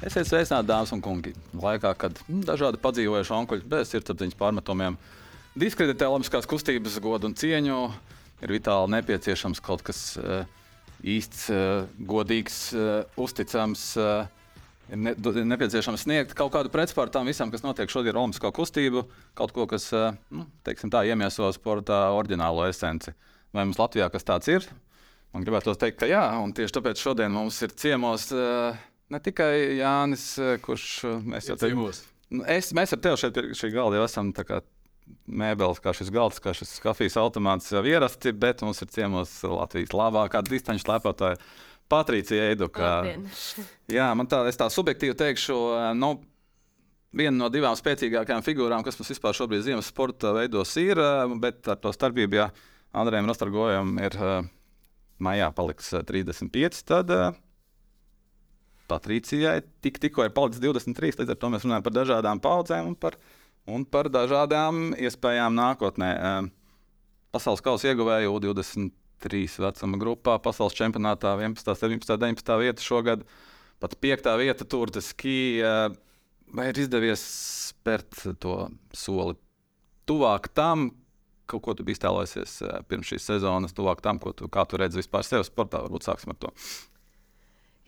Esiet sveicināti, dāmas un kungi. Laikā, kad mm, dažādi padzīvojuši onkuļi bez sirdsapziņas pārmetumiem diskreditē Olimpiskās kustības godu un cieņu, ir vitāli nepieciešams kaut kas uh, īsts, uh, godīgs, uh, uzticams. Uh, ir ne, nepieciešams sniegt kaut kādu pretspāru tam visam, kas notiek šodien ar Olimpisko kustību, kaut ko, kas nu, tā, iemieso sporta oriģinālo esenci. Vai mums Latvijā kas tāds ir? Man gribētu teikt, ka jā, un tieši tāpēc šodien mums ir ciemos ne tikai Jānis, kurš mēs jau teiktu, nu, es, mēs ar tevi šeit šī galda jau esam mēbeles, kā šis galds, kā šis kafijas automāts jau ierasti, bet mums ir ciemos Latvijas labākā distanču slēpotāja Patricija Eiduka. Jā, man tā, es tā subjektīvi teikšu, nu, viena no divām spēcīgākajām figūrām, kas mums vispār šobrīd ziemas sporta veidos ir, bet ar to starpību, ja Andrejam Rastargojam ir maijā paliks 35, tad Patricijai tik, tikko ir palicis 23. Līdz ar to mēs runājam par dažādām paudzēm un par, un par dažādām iespējām nākotnē. Pasaules kausa ieguvēja U23 trīs vecuma grupā, pasaules čempionātā 11, 17, 19 vieta šogad, pat 5 vieta tur tas ski. Vai ir izdevies spērt to soli tuvāk tam, kaut ko tu biji iztēlojies pirms šīs sezonas, tuvāk tam, ko tu, tu redzi vispār sev sportā? Varbūt sāksim ar to.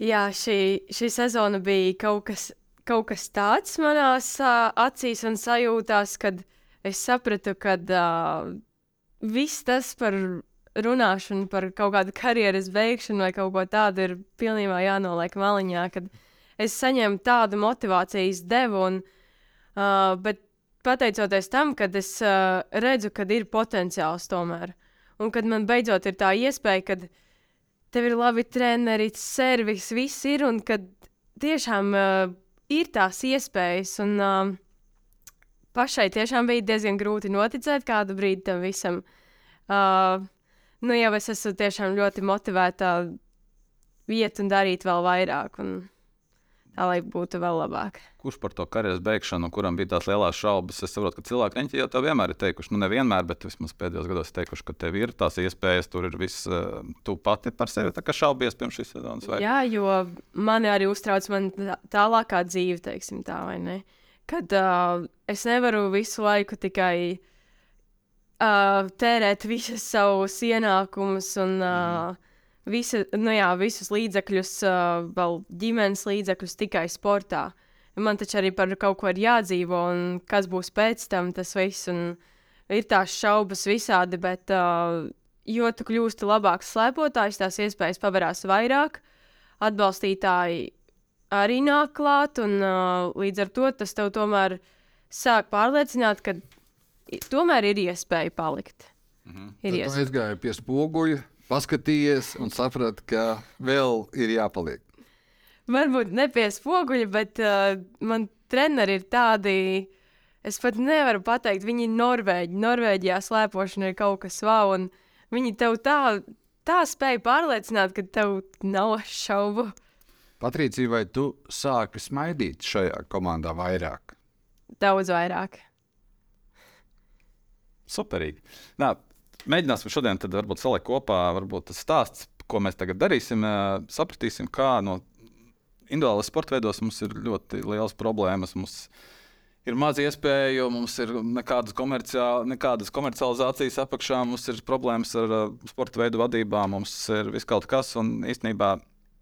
Jā, šī, šī sezona bija kaut kas, kaut kas tāds manās uh, acīs un sajūtās, kad es sapratu, ka uh, viss tas par runāšanu par kaut kādu karjeras beigšanu vai kaut ko tādu ir pilnībā jānoliek maliņā, kad es saņēmu tādu motivācijas devu, un, uh, bet pateicoties tam, kad es uh, redzu, ka ir potenciāls tomēr, un kad man beidzot ir tā iespēja, kad tev ir labi treneri, servis, viss ir, un kad tiešām uh, ir tās iespējas, un uh, pašai tiešām bija diezgan grūti noticēt kādu brīdi tam visam. Uh, nu, jau es esmu tiešām ļoti motivēta iet un darīt vēl vairāk. Un... Tā lai būtu vēl labāk. Kurš par to karjeras beigšanu, kuram bija tās lielās šaubas? Es saprotu, ka cilvēki Reņķi jau tā vienmēr ir teikuši, nu, nevienmēr, bet vismaz pēdējos gados teikuši, ka tev ir tās iespējas, tur ir viss, uh, tu pati par sevi šaubies pirms šīs sezonas. Vai? Jā, jo mani arī uztrauc man tālākā dzīve, teiksim tā, vai ne? Kad uh, es nevaru visu laiku tikai uh, tērēt visus savus ienākumus un uh, visa, nu jā, visus līdzekļus, uh, vēl ģimenes līdzekļus tikai sportā. Man taču arī par kaut ko ir jādzīvo, un kas būs pēc tam, tas viss. Ir tās šaubas visādi, bet uh, jo tu kļūsti labāks slēpotājs, tās iespējas paverās vairāk. Atbalstītāji arī nāk klāt, un uh, līdz ar to tas tev tomēr sāk pārliecināt, ka tomēr ir iespēja palikt. Mhm. Ir iespēja. Es gāju pie spoguļa, paskatījies un sapratu, ka vēl ir jāpaliek. Varbūt ne pie spoguļa, bet uh, man treneri ir tādi. Es pat nevaru pateikt, viņi ir Norvēģi. Norvēģijā slēpošana ir kaut kas wow, un viņi tev tā, tā spēja pārliecināt, ka tev nav šaubu. Patricija, vai tu sāki smaidīt šajā komandā vairāk? Daudz vairāk. Superīgi. Nā, mēģināsim šodien varbūt salikt kopā varbūt tas stāsts, ko mēs tagad darīsim. Sapratīsim, kā no individuālās sporta veidos mums ir ļoti liels problēmas. Mums ir maz iespēju, mums ir nekādas, komerciāl, nekādas komercializācijas apakšā, mums ir problēmas ar sporta veidu vadībām, mums ir viss kaut kas. Un īstenībā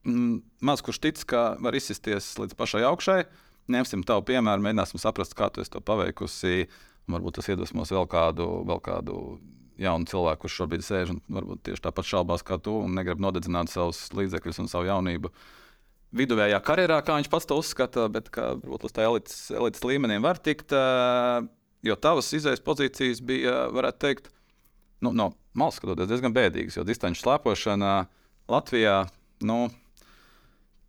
mm, maz kurš tic, ka var izsisties līdz pašai augšai. Ņemsim tavu piemēru, mēģināsim saprast, kā tu to paveikusi Varbūt tas iedvesmos vēl kādu, vēl kādu jaunu cilvēku, kurš šobrīd sēž un varbūt tieši tāpat šaubās kā tu un negrib nodedzināt savus līdzekļus un savu jaunību. Viduvējā karjerā, kā viņš pats to uzskata, bet kā varbūt uz tā elites, elites līmenī var tikt, jo tavas izējas pozīcijas bija, varētu teikt, nu, no malas skatoties, diezgan bēdīgas. Jo distanču slēpošana Latvijā, nu,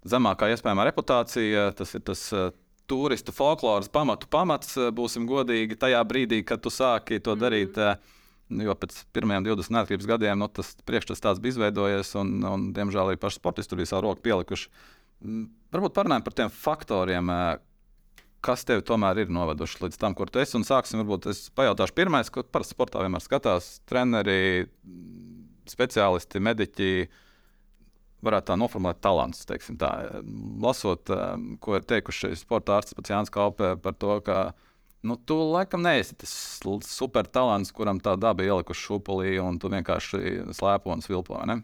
zemākā iespējamā reputācija, tas ir tas turistu folkloras pamatu pamats, eh, būsim godīgi, tajā brīdī, kad tu sāki to mhm. darīt. Mm -hmm. Jo pēc pirmajiem 20 neatkarības gadiem nu, tas priekšstats tāds bija izveidojies, un, un diemžēl arī paši sportisti tur bija savu roku pielikuši. Mm, varbūt parunājam par tiem faktoriem, kas tev tomēr ir noveduši līdz tam, kur tu esi. Un sāksim, varbūt es pajautāšu pirmais, ko parasti sportā vienmēr skatās treneri, speciālisti, mediķi. varētu tā noformulēt talants. teiksim Tā. Lasot, ko ir teikuši sporta ārsts pats Jānis Kalpē par to, ka nu, tu laikam neesi tas super talants, kuram tā daba ielikuši šūpulī, un tu vienkārši slēpo un svilpo. Ne?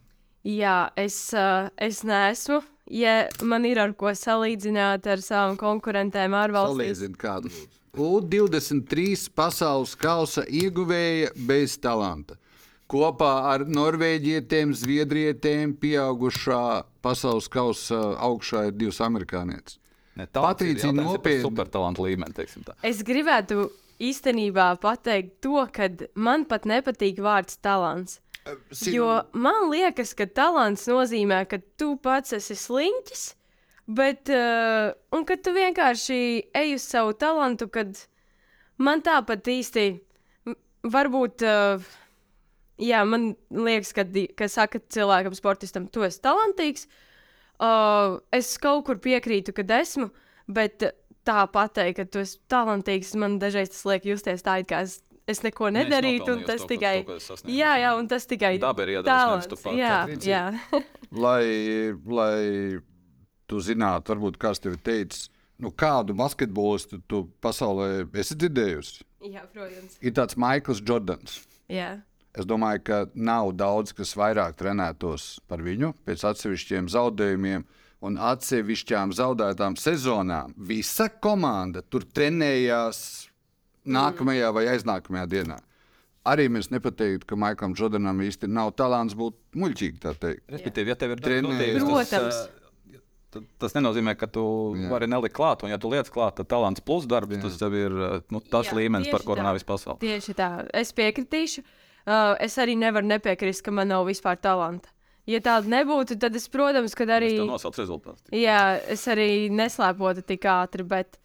Jā, es, uh, es neesmu. Ja man ir ar ko salīdzināt ar savām konkurentēm ārvalstīs, Salīdzinu kādu. U23 pasaules kausa ieguvēja bez talanta. Kopā ar norvēģietiem, zviedrietiem pieaugušā pasaules kausa augšā ir divas amerikānietes. Par nopietni. Supertalantu līmeni. teiksim tā. es gribētu īstenībā pateikt to, ka man pat nepatīk vārds talants. Si- Jo man liekas, ka talants nozīmē, ka tu pats esi sliņķis, bet uh, un ka tu vienkārši ej uz savu talantu, kad man tāpat īsti varbūt. Uh, Jā, man liekas, ka, di- ka saka cilvēkam, sportistam, tu esi talantīgs. Uh, es kaut kur piekrītu, ka esmu, bet uh, tā pateikt, ka tu esi talantīgs, man dažreiz tas liek justies tā, it kā es, es neko Neesi nedarītu, un tas to, tikai. to, Jā, jā, un tas tikai Daba ir pats. Jā, jā. lai, lai tu zinātu, varbūt kāds tev ir teicis, nu, kādu basketbolistu tu pasaulē esi dzirdējusi. jā, protams. Ir tāds Maikls Jordans. Jā. Es domāju, ka nav daudz, kas vairāk trenētos par viņu pēc atsevišķiem zaudējumiem un atsevišķām zaudētām sezonām. Visa komanda tur trenējās nākamajā vai aiznākamajā dienā. Arī mēs nepateiktu, ka Maiklam Jordanam īsti nav talants būt teikt. Respektīvi, ja tev ir Trenējies. grūtības, Protams. Tas, tad- tas nenozīmē, ka tu Jā. Vari nelikt klāt, un ja tu liec klāt, tad talants plus darbs, Jā. tas tev ir uh, nu, tas Jā, līmenis, par ko runā viss pasaule. Tieši tā. Es piekritīšu. Uh, es arī nevaru nepiekrist, ka man nav vispār talanta. Ja tāda nebūtu, tad es, protams, kad arī. Tas nosauc rezultātus. Jā, es arī neslēpotu tik ātri, bet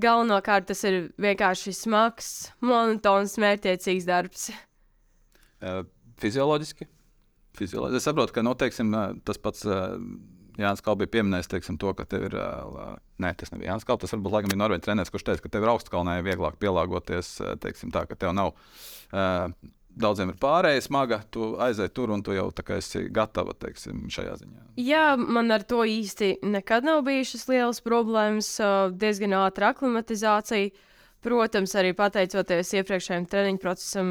galvenokārt tas ir vienkārši smags, monotons, mērķiecīgs darbs. Uh, Fizioloģiski. Fizioloģiski. Es saprotu, ka nu, teiksim, uh, tas pats uh, Jānis Kalns bija pieminējis teiksim, to, ka tev ir. uh, Nē, tas nebija Jānis Kalns. Tas varbūt laikam bija Norvēģis treneris, kurš teica, ka tev ir augstkalnē vieglāk pielāgoties. uh, Teiksim, tā, ka tev nav. Uh, Daudziem ir pārējai smaga, tu aizej tur un tu jau tā kā esi gatava teiksim, šajā ziņā. Jā, man ar to īsti nekad nav bijušas lielas problēmas, diezgan ātra aklimatizācija. Protams, arī pateicoties iepriekšējiem treniņu procesam,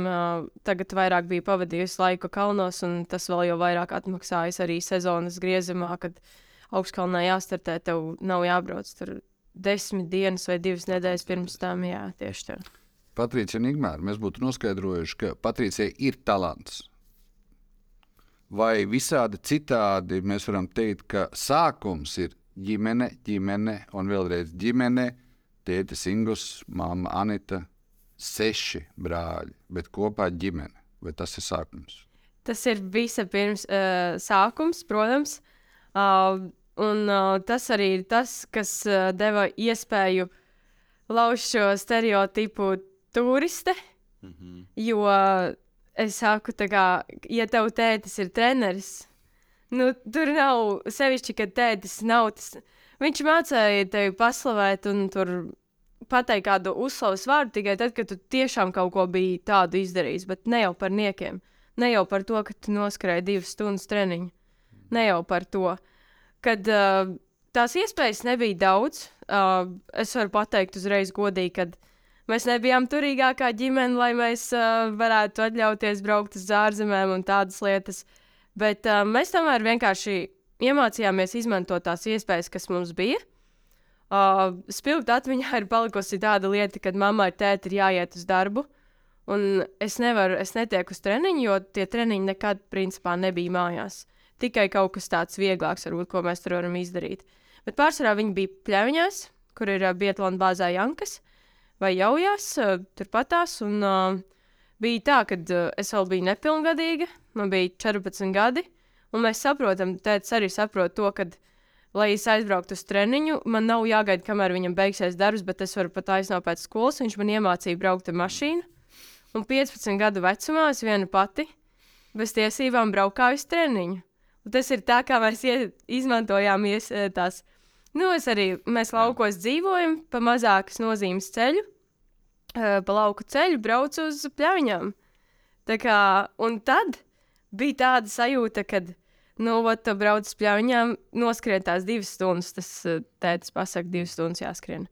tagad vairāk bija pavadījusi laiku kalnos, un tas vēl jau vairāk atmaksājas arī sezonas griezumā, kad augstkalnā jāstartē, tev nav jābrauc tur desmit dienas vai divas nedēļas pirms tam. Jā, tieši tā. Patricija un Igmāra, mēs būtu noskaidrojuši, ka Patricijai ir talants. Vai visādi citādi mēs varam teikt, ka sākums ir ģimene, ģimene un vēlreiz ģimene, tētis Ingus, māma Anita, seši brāļi, bet kopā ģimene. Vai tas ir sākums? Tas ir visa pirms uh, sākums, protams. Uh, un uh, tas arī ir tas, kas uh, deva iespēju lauzt šo stereotipu turiste. Mm -hmm. Jo es saku, kā, ja tev tētis ir treneris, nu, tur nav sevišķi, ka tētis nav tas. Viņš mācīja tevi paslavēt un tur pateikt kādu uzslavas vārdu tikai tad, kad tu tiešām kaut ko biji tādu izdarījis, bet ne jau par niekiem. Ne jau par to, ka tu noskrēji divas stundas treniņu. Ne jau par to. Kad uh, tās iespējas nebija daudz, uh, es varu pateikt uzreiz godīgi, ka mēs nebijām turīgākā ģimene, lai mēs uh, varētu atļauties braukt uz ārzemēm un tādas lietas. Bet uh, mēs tomēr vienkārši iemācījāmies izmantot tās iespējas, kas mums bija. Uh, Spilgt atmiņā ir palikusi tāda lieta, kad mammai ir tēti ir jāiet uz darbu. Un es nevaru, es netieku uz treniņu, jo tie treniņi nekad, principā, nebija mājās. Tikai kaut kas tāds vieglāks, varbūt, ko mēs tur varam izdarīt. Bet pārsvarā viņi bija pļaviņās, kur ir uh, Bietlāna bāzē Jankas vai Jaujās, turpatās. Un uh, bija tā, ka uh, es vēl biju nepilngadīga, man bija 14 gadi, un mēs saprotam, tēvs arī saprot to, ka, lai es aizbrauktu uz treniņu, man nav jāgaida, kamēr viņam beigsies darbs, bet es varu pat aiznākt pēc skolas. Viņš man iemācīja braukt ar mašīnu. Un 15 gadu vecumā es viena pati bez tiesībām braukāju uz treniņu. Un tas ir tā, kā mēs izmantojām ies, tās. Nu, es arī, mēs laukos dzīvojam pa mazākas nozīmes ceļu, pa lauku ceļu braucu uz pļaviņām. Tā kā, un tad bija tāda sajūta, kad Nu, ot, tu brauc uz pļauniņām, noskrien tās divas stundas. Tas tētis pasaka, divas stundas jāskrien.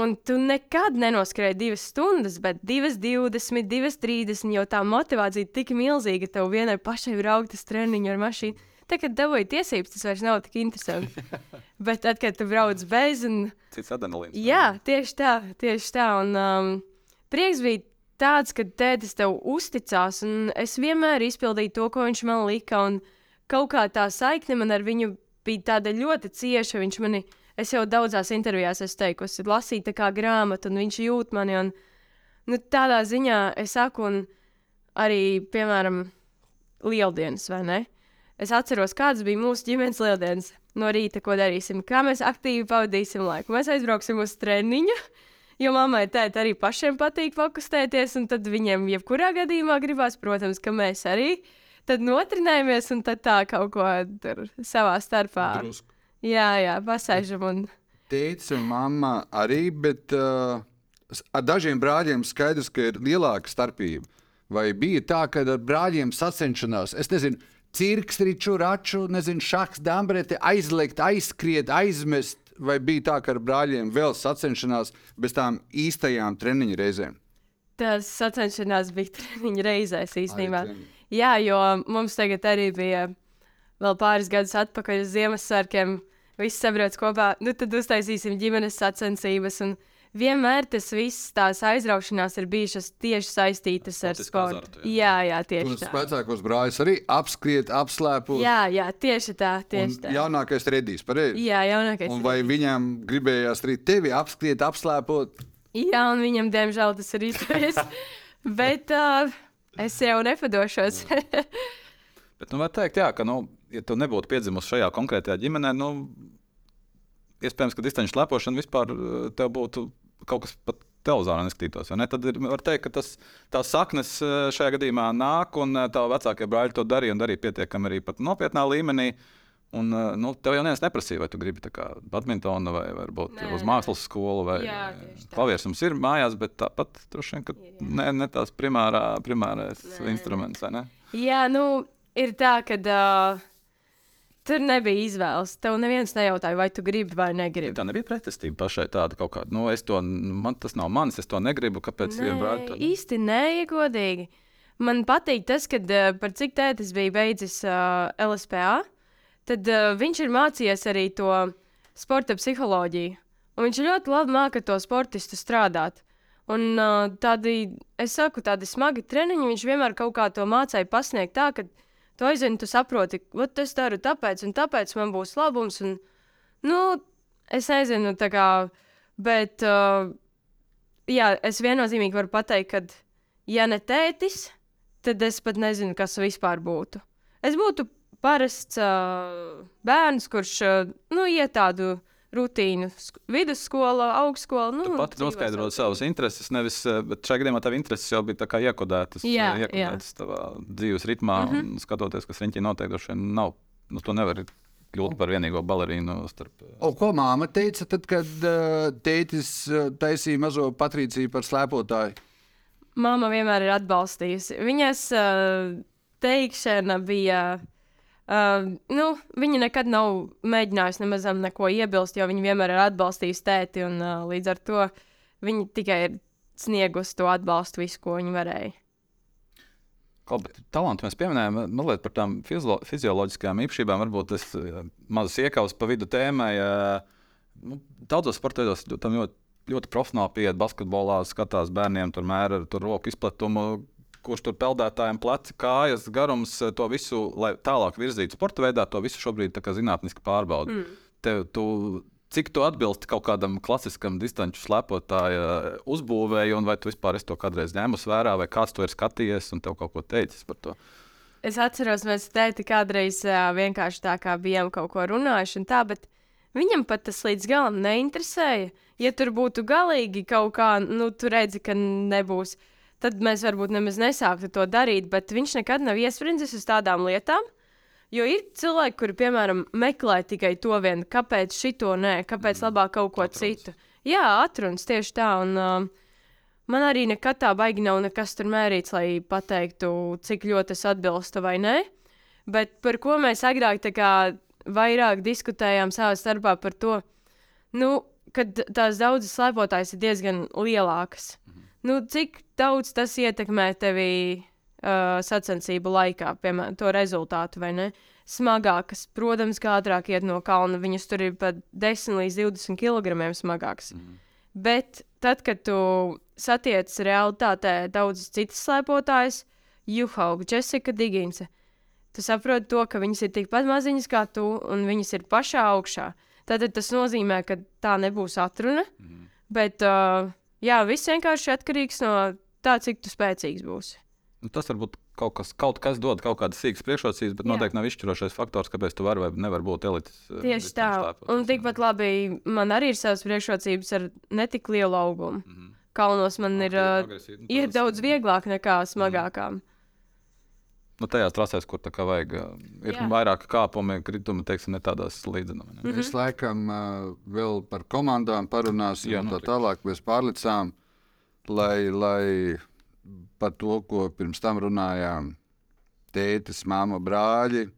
Un tu nekad nenoskrēji divas stundas, bet 2,20, 2,30 jau tā motivācija ir tik milzīga, ka tev vienai pašai braukt uz treniņu ar mašīnu. Tad, kad dabūji tiesības, tas vairs nav tik interesanti. bet tad, kad tu brauc bez, un Cits adrenalīns. Jā, tieši tā, tieši tā. Un, um, prieks bija tāds, ka tētis tev uzticās, un es vienmēr izpildīju to, ko viņš man lika. Un kaut kā tā saikne man ar viņu bija tāda ļoti cieša. Viņš mani, es jau daudzās intervijās esmu teikusi, lasīju tā kā grāmatu, un viņš jūt mani. Un, nu, tādā ziņā es saku, un arī, piemēram, lieldienas, vai ne? Es atceros, kādas bija mūsu ģimenes lieldienas. No rīta, ko darīsim, kā mēs aktīvi pavadīsim laiku. Mēs aizbrauksim uz treniņu, jo mammai tēta arī pašiem patīk fokusēties, un tad viņiem jebkurā gadījumā gribās, protams, ka mēs arī tad notrinējamies un tad tā kaut ko tur savā starpā. Drusku. Jā, jā, pasēžam un Tētis un mamma arī, bet uh, ar dažiem brāļiem skaidrs, ka ir lielāka starpība. Vai bija tā, ka ar brāļiem sacenšanās, es nezinu, cirks, riču, raču, nezinu, šaks, dambreti, aizliegt, aizskriet, aizmest, vai bija tā, ka ar brāļiem vēl sacenšanās bez tām īstajām treniņu reizēm? tas sacenšanās bija treniņa reizēs īstenībā. treniņi. Jā, jo mums tagad arī bija vēl pāris gadus atpakaļ uz Ziemassvētkiem. Visi sabrauc kopā, nu tad uztaisīsim ģimenes sacensības. Un vienmēr tas viss, tās aizraušanās ir bijušas tieši saistītas ar sportu. azartu, Jā, jā, tieši Tos tā. vecākos brāļus arī apskriet, apslēpot. Jā, jā, tieši tā. Tieši tā. Jaunākais redīs, pareizi. Jā, jaunākais. Un vai viņam gribējās arī tevi apskriet, apslēpot? Jā, un viņam, diemžēl, tas ir izdevies. Bet uh, es jau nepadošos. Bet, nu, var teikt, jā, ka, nu, ja tu nebūtu piedzimis šajā konkrētajā ģimenē, nu, iespējams, ka distanču slēpošana vispār eh, tev būtu kaut kas pat televizorā neskatītos. Ne? Tad ir, var teikt, ka tas, tās saknes eh, šajā gadījumā nāk, un eh, tavi vecākie brāļi to darīja un darīja pietiekami arī nopietnā līmenī. Un, eh, nu, tev jau neviens neprasīja, vai tu gribi tā badmintonu vai varbūt Nē, uz mākslas skolu. Vai, Jā, tā. Klavieris mums ir mājās, bet tāpat droši vien, ka Jā. ne, ne tās primārā, primārais Nē, instruments. ne? Jā, nu, ir tā, ka uh, tur nebija izvēles. Tev neviens nejautāja, vai tu gribi vai negribi. Tā nebija pretestība pašai tāda kaut kāda. Nu, es to, man tas nav mans, es to negribu. Kāpēc Nē, viena brāļa to īsti nē, ja godīgi. Man patīk tas, ka uh, par cik tētis bija beidzis uh, LSPA, tad uh, viņš ir mācījies arī to sporta psiholoģiju. Un viņš ļoti labi māca to sportistu strādāt. Un uh, tādi, es saku, tādi smagi treniņi, viņš vienmēr kaut kā to mācīja pasniegt tā, ka tu aizvien, tu saproti, ka es daru tāpēc, un tāpēc man būs labums. Un, nu, es nezinu, tā kā, bet uh, jā, es viennozīmīgi varu pateikt, ka, ja ne tētis, tad es pat nezinu, kas vispār būtu. Es būtu parasts uh, bērns, kurš uh, nu, iet tādu rutīnu, sk vidusskola, augstskola. Nu, Tu pati dzīvo noskaidro savu savas intereses, nevis, eh, bet šajā gadījumā tavas intereses jau bija tā kā iekodētas, Jā, eh, iekodētas tavā dzīves ritmā. Mm -hmm. Skatoties, kas riņķī notiek, droši vien nav. Nu, tu nevari kļūt par vienīgo balerīnu starp. eh, O, ko māma teica, tad, kad uh, tētis uh, taisīja mazo Patrīciju par slēpotāju? Māma vienmēr ir atbalstījusi. Viņas uh, teikšana bija. Uh, nu, viņa nekad nav mēģinājusi nemaz neko iebilst, jo viņa vienmēr ir atbalstījusi tēti. Un, uh, līdz ar to viņa tikai ir sniegusi to atbalstu, visu, ko viņa varēja. Talantu mēs pieminējām, mazliet par tām fizioloģiskajām īpašībām. Varbūt tas mazs iekavs pa vidu tēmai. Nu, daudzos ļo- tam ļoti, ļoti profesionāli pieiet basketbolā, skatās bērniem, tur mēra tur roku izplatumu. Kurš tur peldētājiem pleci, kājas, garums, eh, to visu, lai tālāk virzītu sporta veidā, to visu šobrīd zinātniski pārbauda. Mm. Tev, tu, cik tu atbilsti kaut kādam klasiskam distanču slēpotāja uzbūvēju, un vai tu vispār esi to kādreiz ņēmusi vērā, vai kāds to ir skatījies un tev kaut ko teicis par to? Es atceros, mēs tēti kādreiz uh, vienkārši tā kā bijām kaut ko runājuši, un tā, bet viņam pat tas līdz galam neinteresēja. Ja tur būtu galīgi kaut kā, nu, tu redzi, ka nebūs, tad mēs varbūt nemaz nesāktu to darīt, bet viņš nekad nav iesprindis uz tādām lietām. Jo ir cilvēki, kuri, piemēram, meklē tikai to vienu, kāpēc šito nē, kāpēc labāk kaut ko Atrunas. citu. Jā, atrunas tieši tā. Un, uh, man arī nekad tā baigi nav nekas tur mērīts, lai pateiktu, cik ļoti es atbilstu vai nē. Bet par ko mēs agrāk vairāk diskutējām savā starpā par to, nu, kad tās daudzas slēpotājas ir diezgan lielākas. Nu, cik daudz tas ietekmē tevi uh, sacensību laikā, piemēram, to rezultātu vai ne? Smagākas, protams, kā ātrāk iet no kalna, viņas tur ir pat 10 līdz 20 kg smagākas. Mm. Bet tad, kad tu satiec realitātē daudzas citas slēpotājas, Juhauga, Jessica Diginsa, tu saproti to, ka viņas ir tikpat maziņas kā tu, un viņas ir pašā augšā. Tad tas nozīmē, ka tā nebūs atruna. Mm. Bet uh, jā, viss vienkārši atkarīgs no tā, cik tu spēcīgs būsi. Nu, tas varbūt kaut kas, kaut kas dod kaut kādas sīkas priekšrocības, bet Jā. noteikti nav izšķirošais faktors, kāpēc tu vari vai nevari būt elites. Eh, Tieši tā. Un tikpat labi, man arī ir savas priekšrocības ar netik lielu augumu. Mm -hmm. Kalnos man ir, uh, ir daudz vieglāk nekā smagākām. Mm -hmm. Nu, tajās trasēs, kur tā kā vajag, ir Jā. vairāk kāpumi, kritumi, teiksim, ne tādās līdzenām. Ne? Mm -hmm. Mēs laikam uh, vēl par komandām parunāsim, Jā, un tā tālāk mēs pārlicām, lai, lai par to, ko pirms tam runājām. Tētis, māma, brāļi.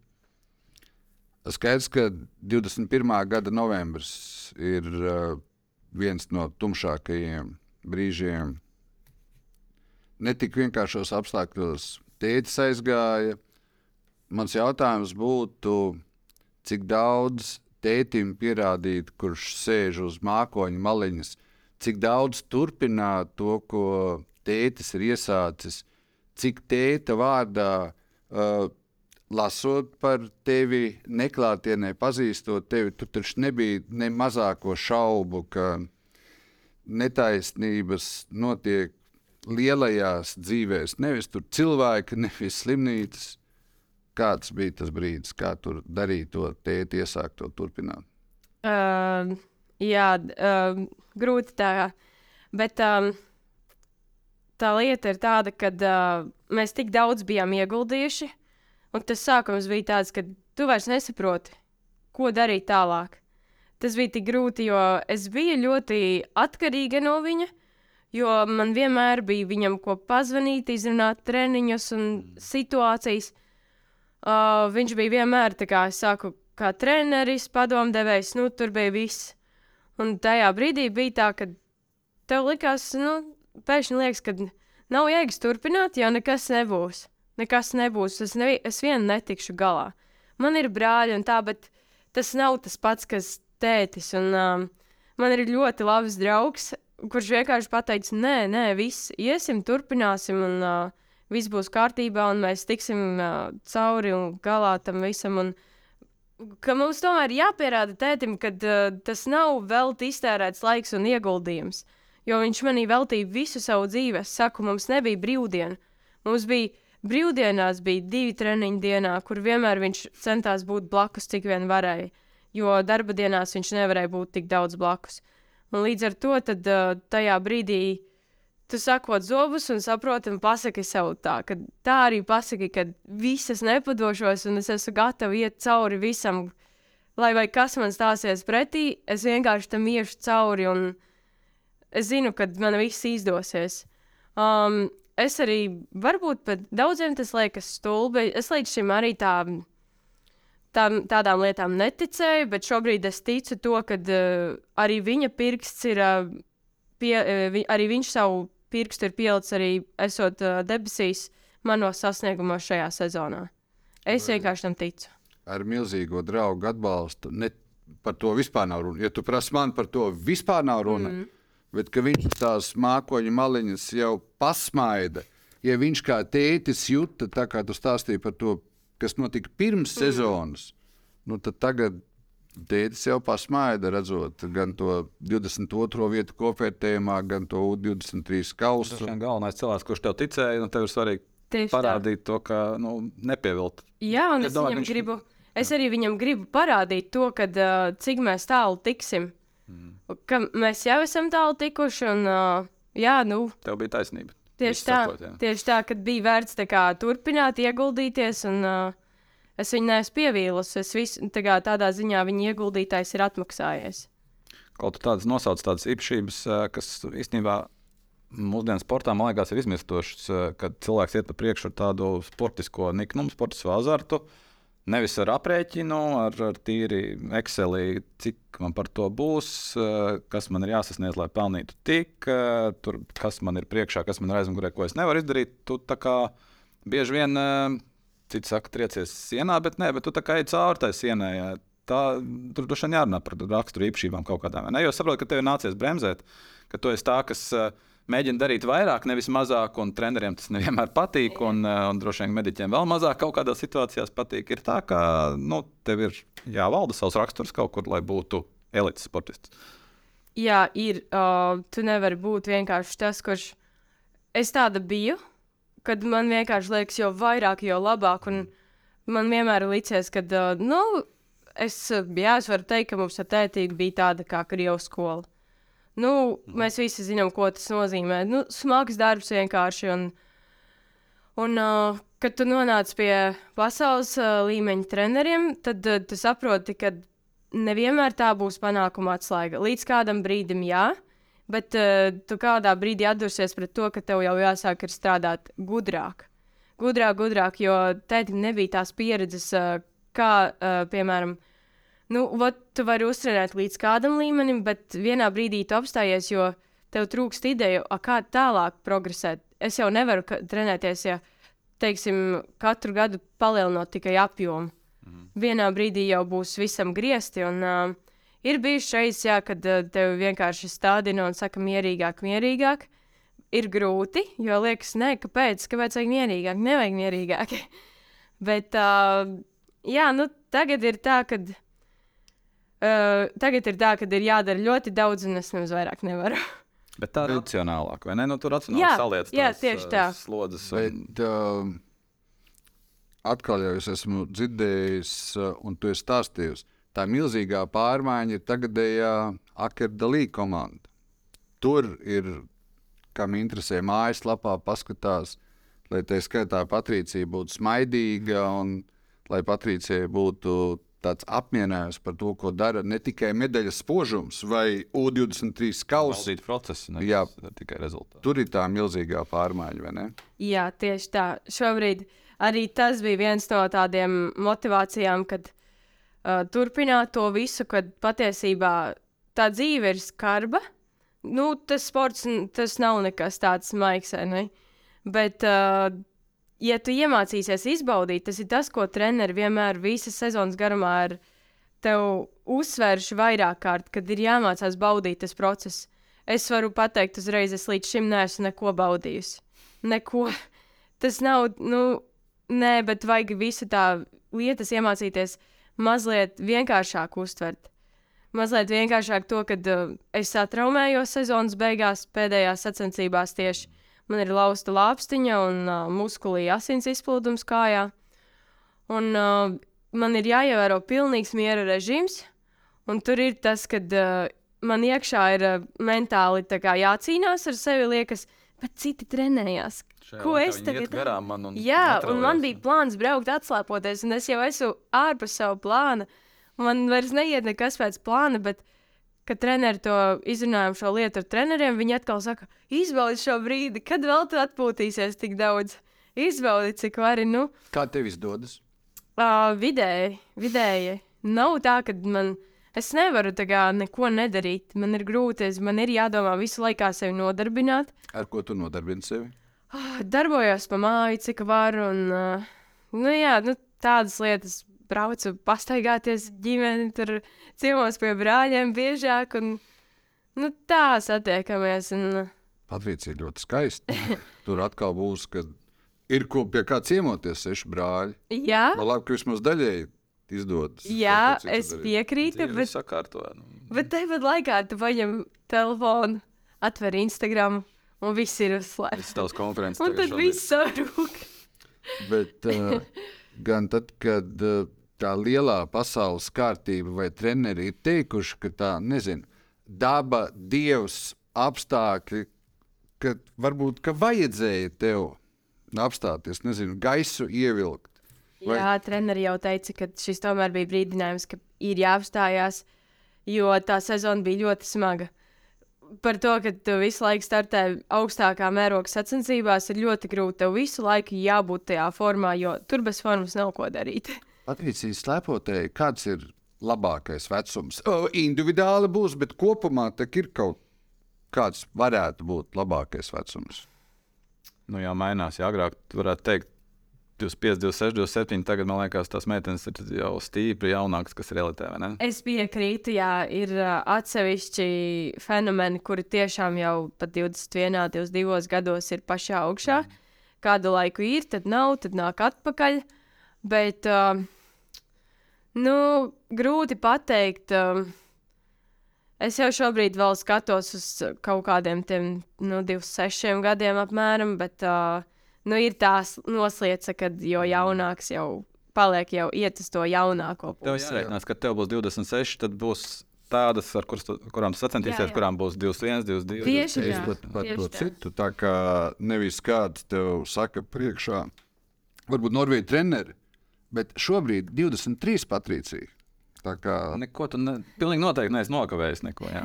Skaidrs, ka 21. gada novembris ir uh, viens no tumšākajiem brīžiem. Ne tik vienkāršos apstākļos tētis aizgāja. Mans jautājums būtu, cik daudz tētim pierādīt, kurš sēž uz mākoņa maliņas, cik daudz turpināt to, ko tētis ir iesācis, cik tēta vārdā, uh, lasot par tevi, neklātienē, pazīstot tevi, tu taču nebija ne mazāko šaubu, ka netaisnības notiek lielajās dzīvēs. Nevis tur cilvēki, nevis slimnīcas. Kāds bija tas brīdis, kā tur darīt to tēti, iesākt to turpināt? Uh, jā, uh, grūti tā. Bet um, tā lieta ir tāda, ka uh, mēs tik daudz bijām ieguldījuši, un tas sākums bija tāds, ka tu vairs nesaproti, ko darīt tālāk. Tas bija tik grūti, jo es biju ļoti atkarīga no viņa, jo man vienmēr bija viņam ko pazvanīt, izrunāt treniņus un situācijas. Uh, viņš bija vienmēr, kā es saku, kā treneris, padomdevējs, nu tur bija viss. Un tajā brīdī bija tā, ka tev likās, nu, pēkšņi liekas, ka nav jēgas turpināt, jo nekas nebūs. Nekas nebūs. Es, ne, es vien netikšu galā. Man ir brāļi un tā, bet tas nav tas pats, kas tētis. Un, um, man ir ļoti labs draugs, kurš vienkārši pateica, nē, nē, viss, iesim, turpināsim, un uh, viss būs kārtībā, un mēs tiksim uh, cauri un galā tam visam. Un, ka mums tomēr jāpierāda tētim, ka uh, tas nav velti iztērēts laiks un ieguldījums jo viņš manī veltīja visu savu dzīvi. Es saku, mums nebija brīvdiena. Mums bija brīvdienās, bija divi treniņi dienā, kur vienmēr viņš centās būt blakus, cik vien varēja. Jo darba dienās viņš nevarēja būt tik daudz blakus. Un līdz ar to tad, uh, tajā brīdī tu sakot zobus un saproti, un pasaki sev tā, ka tā arī pasaki, ka visas nepadošos, un es esmu gatava iet cauri visam, lai vai kas man stāsies pretī, es vienkārši tam iešu cauri. Un, es zinu, ka man viss izdosies. Um, es arī, varbūt pat daudziem tas liekas stulbi. Es līdz šim arī tā, tā, tādām lietām neticēju, bet šobrīd es ticu to, ka uh, arī viņa pirksts ir, uh, pie, vi, arī viņš savu pirkstu ir pielicis arī esot uh, debesīs manos sasniegumos šajā sezonā. Es Vai vienkārši tam ticu. Ar milzīgo draugu atbalstu. Ne par to vispār nav runa. Ja tu prasi man par to, vispār nav runa. Mm bet viņš tās mākoņu maliņas jau pasmaida. Ja viņš kā tētis jūta, tā kā tu stāstīji par to, kas notika pirms mm. sezonas, nu tad tagad tētis jau pasmaida, redzot gan to 22. vietu kopvērtējumā, gan to 23 kausu. Tas ir galvenais cilvēks, kurš tev ticēja, un tev ir svarīgi Tieši parādīt tā. to, ka nu, nepievilt. Jā, un es, es, domāju, viņš... gribu, es arī viņam gribu parādīt to, kad, uh, cik mēs tālu tiksim. Mm. Ka mēs jau esam tālu tikuši, un uh, jā, nu. Tev bija taisnība. Tieši tā, sakot, tieši tā, kad bija vērts kā, turpināt ieguldīties, un uh, es viņu neesmu pievīlus. Es visu, tā tādā ziņā viņa ieguldītājs ir atmaksājies. Kaut kā tādas nosauc tādas īpašības, kas īstenībā mūsdienu sportā, man liekas, ir izmirstošas, kad cilvēks iet pa priekšu ar tādu sportisko niknumu, sportisko azartu. Nevis ar aprēķinu, ar, ar tīri Excelī, cik man par to būs, eh, kas man ir jāsasniedz, lai pelnītu tik, eh, tur, kas man ir priekšā, kas man ir aizmugurē, ko es nevaru izdarīt. Tu tā kā bieži vien, eh, citi saka, triecies sienā, bet nē, bet tu tā kā ej cauri tai sienai. jā. Tā, tur droši vien jārunā par raksturu īpašībām kaut kādām. Ne, es saprotu, ka tev nācies bremzēt, ka tu esi tā, kas uh, mēģina darīt vairāk, nevis mazāk, un treneriem tas nevienmēr patīk. Un, uh, un droši vien mediķiem vēl mazāk kaut kādās situācijās patīk. Ir tā, ka nu, tev ir jāvalda savs raksturs kaut kur, lai būtu elites sportists. Jā, ir. Uh, tu nevari būt vienkārši tas, kurš. Es tāda biju, kad man vienkārši liekas, jo vairāk, jo labāk. Un man vienmēr licies, ka, uh, nu, es, uh, jā, es varu teikt, ka mums ar tētīti bija tāda kā Krievijas skola. Nu, mēs visi zinām, ko tas nozīmē. Nu, smags darbs vienkārši. Un, un uh, kad tu nonāc pie pasaules uh, līmeņa treneriem, tad uh, tu saproti, ka nevienmēr tā būs panākuma atslēga. Līdz kādam brīdim, jā, bet uh, tu kādā brīdī atdursies pret to, ka tev jau jāsāk ir strādāt gudrāk. Gudrāk, gudrāk, jo tētim nebija tās pieredzes, uh, kā, uh, piemēram, nu, vat, tu vari uztrenēt līdz kādam līmenim, bet vienā brīdī tu apstājies, jo tev trūkst ideju, a, kā tālāk progresēt. Es jau nevaru trenēties, ja, teiksim, katru gadu palielinot tikai apjomu vienā brīdī jau būs visam griezti. Un, uh, ir bijuši reizes, jā, kad uh, tev vienkārši stādina un saka, mierīgāk, mierīgāk. Ir grūti, jo liekas, nē, kāpēc, kāpēc vajag mierīgāk, nevajag mierīgāk. Bet, uh, jā, nu, tagad ir tā, ka. Uh, tagad ir tā, ka ir jādara ļoti daudz, un es nemaz vairāk nevaru. Bet tā ir racionālāk, vai ne? Nu, tur racionāli saliec jā, tieši uh, tā. slodzes. Un... Bet uh, atkal jau es esmu dzirdējis, uh, un tu esi stāstījis, tā milzīgā pārmaiņa ir tagadējā Akerdalī komanda. Tur ir, kam interesē, mājaslapā paskatās, lai tā skaitā Patricija būtu smaidīga un lai Patricija būtu tāds apmierinājums par to, ko dara ne tikai medaļas spožums vai U23 kausa. Procesu, ne Jā. tikai rezultātu. Tur ir tā milzīgā pārmaiņa, vai ne? Jā, tieši tā. Šobrīd arī tas bija viens no tādiem motivācijām, kad uh, turpināt to visu, kad patiesībā tā dzīve ir skarba. Nu, tas sports tas nav nekas tāds maigs, ne? Bet, uh, ja tu iemācīsies izbaudīt, tas ir tas, ko treneri vienmēr visas sezonas garumā ir tev uzsvērši vairāk kārt, kad ir jāmācās baudīt tas process. Es varu pateikt, uzreiz es līdz šim neesmu neko baudījusi. Neko. Tas nav, nu, nē, bet vajag visu tā lietas iemācīties mazliet vienkāršāk uztvert. Mazliet vienkāršāk to, ka uh, es satraumējos sezonas beigās, pēdējās sacensībās tieši. Man ir lausta lāpstiņa un uh, muskulī asins izplūdums kājā. Un uh, man ir jāievēro pilnīgs miera režīms, un tur ir tas, ka uh, man iekšā ir uh, mentāli tā kā jācīnās ar sevi, liekas, bet citi trenējās. Ko es tagad garām? Man un Jā, un man bija plāns braukt, atslēpoties, un es jau esmu ārpus savu plānu. Man vairs neiet nekas pēc plāna, bet, kad treneri to izrunājām šo lietu ar treneriem, viņi atkal saka, izbaudi šo brīdi, kad vēl tu atpūtīsies tik daudz. Izbaudi, cik vari, nu, Kā tev izdodas? uh, vidēji, vidēji. Nav tā, ka man, es nevaru kā neko nedarīt. Man ir grūti, es- man ir jādomā visu laiku, sevi nodarbināt. Ar ko tu nodarbini sevi? Ah, Darbojos pa māju, cik varu. Un, uh, nu, jā, nu, tādas lietas. Braucu, pastaigāties ģimeni, tur ciemos pie brāļiem biežāk. Un, nu, tā satiekamies. Un, Patricija ļoti skaisti. Tur atkal būs, kad ir ko pie kā ciemoties, seši brāļi. jā, Man labi, ka vismaz daļēji izdodas. jā, kaut es piekrītu, bet, sakārtoja. Nu. bet tāpat laikā tu paņem telefonu, atver Instagram un viss ir uzslēgts. Viss tavs konferences. Un tad viss sarūk. Bet uh, gan tad, kad uh, tā lielā pasaules kārtība vai treneri ir teikuši, ka tā, nezinu, daba, dievs, apstākļi, ka varbūt ka vajadzēja tev apstāties, nezinu, gaisu ievilkt. Vai- Jā, treneri jau teica, ka šis tomēr bija brīdinājums, ka ir jāapstājās, jo tā sezona bija ļoti smaga. Par to, ka tu visu laiku startē augstākā mēroga sacensībās, ir ļoti grūti. Tev visu laiku jābūt tajā formā, jo tur bez formas nav ko darīt. Patricija slēpotēji, kāds ir labākais vecums? O, individuāli būs, bet kopumā tak ir kaut kāds varētu būt labākais vecums. Nu, jā, mainās. Jā, agrāk tu varētu teikt, 25, 26, 27. Tagad man liekas, tās meitenes ir jau stipri jaunākas, kas ir ne? Es piekrītu, jā, ir atsevišķi fenomeni, kuri tiešām jau pat 21, 22 gados ir pašā augšā. Kādu laiku ir, tad nav, tad nāk atpakaļ. Bet, uh, nu, grūti pateikt. Uh, es jau šobrīd vēl skatos uz kaut kādiem tiem, nu, 26 gadiem apmēram, bet uh, nu, ir tās noslēdza, ka jo jaunāks jau paliek, jau iet uz to jaunāko Tev pusi. jāreikinās, ka tev būs 26, tad būs tādas, ar kuras tu, kurām sacensties, jā. kurām būs 21, 22. Tieši Es tā, pat par tieši to tā. citu, tā kā nevis kāds tev saka priekšā, varbūt Norvēģija treneri, bet šobrīd 23 Patricija. Tā kā Neko tu ne, pilnīgi noteikti neesi nokavējis. Neko, jā.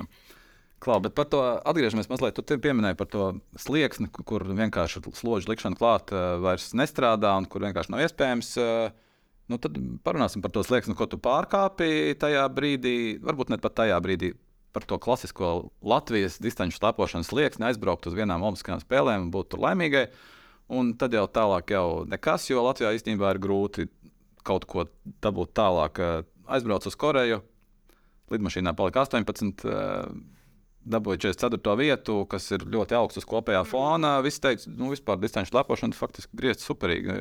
Klau, bet par to atgriežamies mazliet. Tu pieminēji par to slieksni, ku- kur vienkārši slodžu likšana klāt uh, vairs nestrādā un kur vienkārši nav iespējams. Uh, nu tad parunāsim par to slieksni, ko tu pārkāpi tajā brīdī. Varbūt ne pat tajā brīdī. Par to klasisko Latvijas distanču slēpošanas slieksni aizbraukt uz vienām Olimpiskajām spēlēm un būt tur laimīgai. Un tad jau tālāk jau nekas, jo Latvijā īstenībā ir grūti kaut ko dabūt tālāk. Uh, Aizbraucu uz Koreju, lidmašīnā palika 18. Dabūja 44. vietu, kas ir ļoti augsts uz kopējā fona. Visi teica, nu, vispār distanču lepošana faktiski griezt superīgi.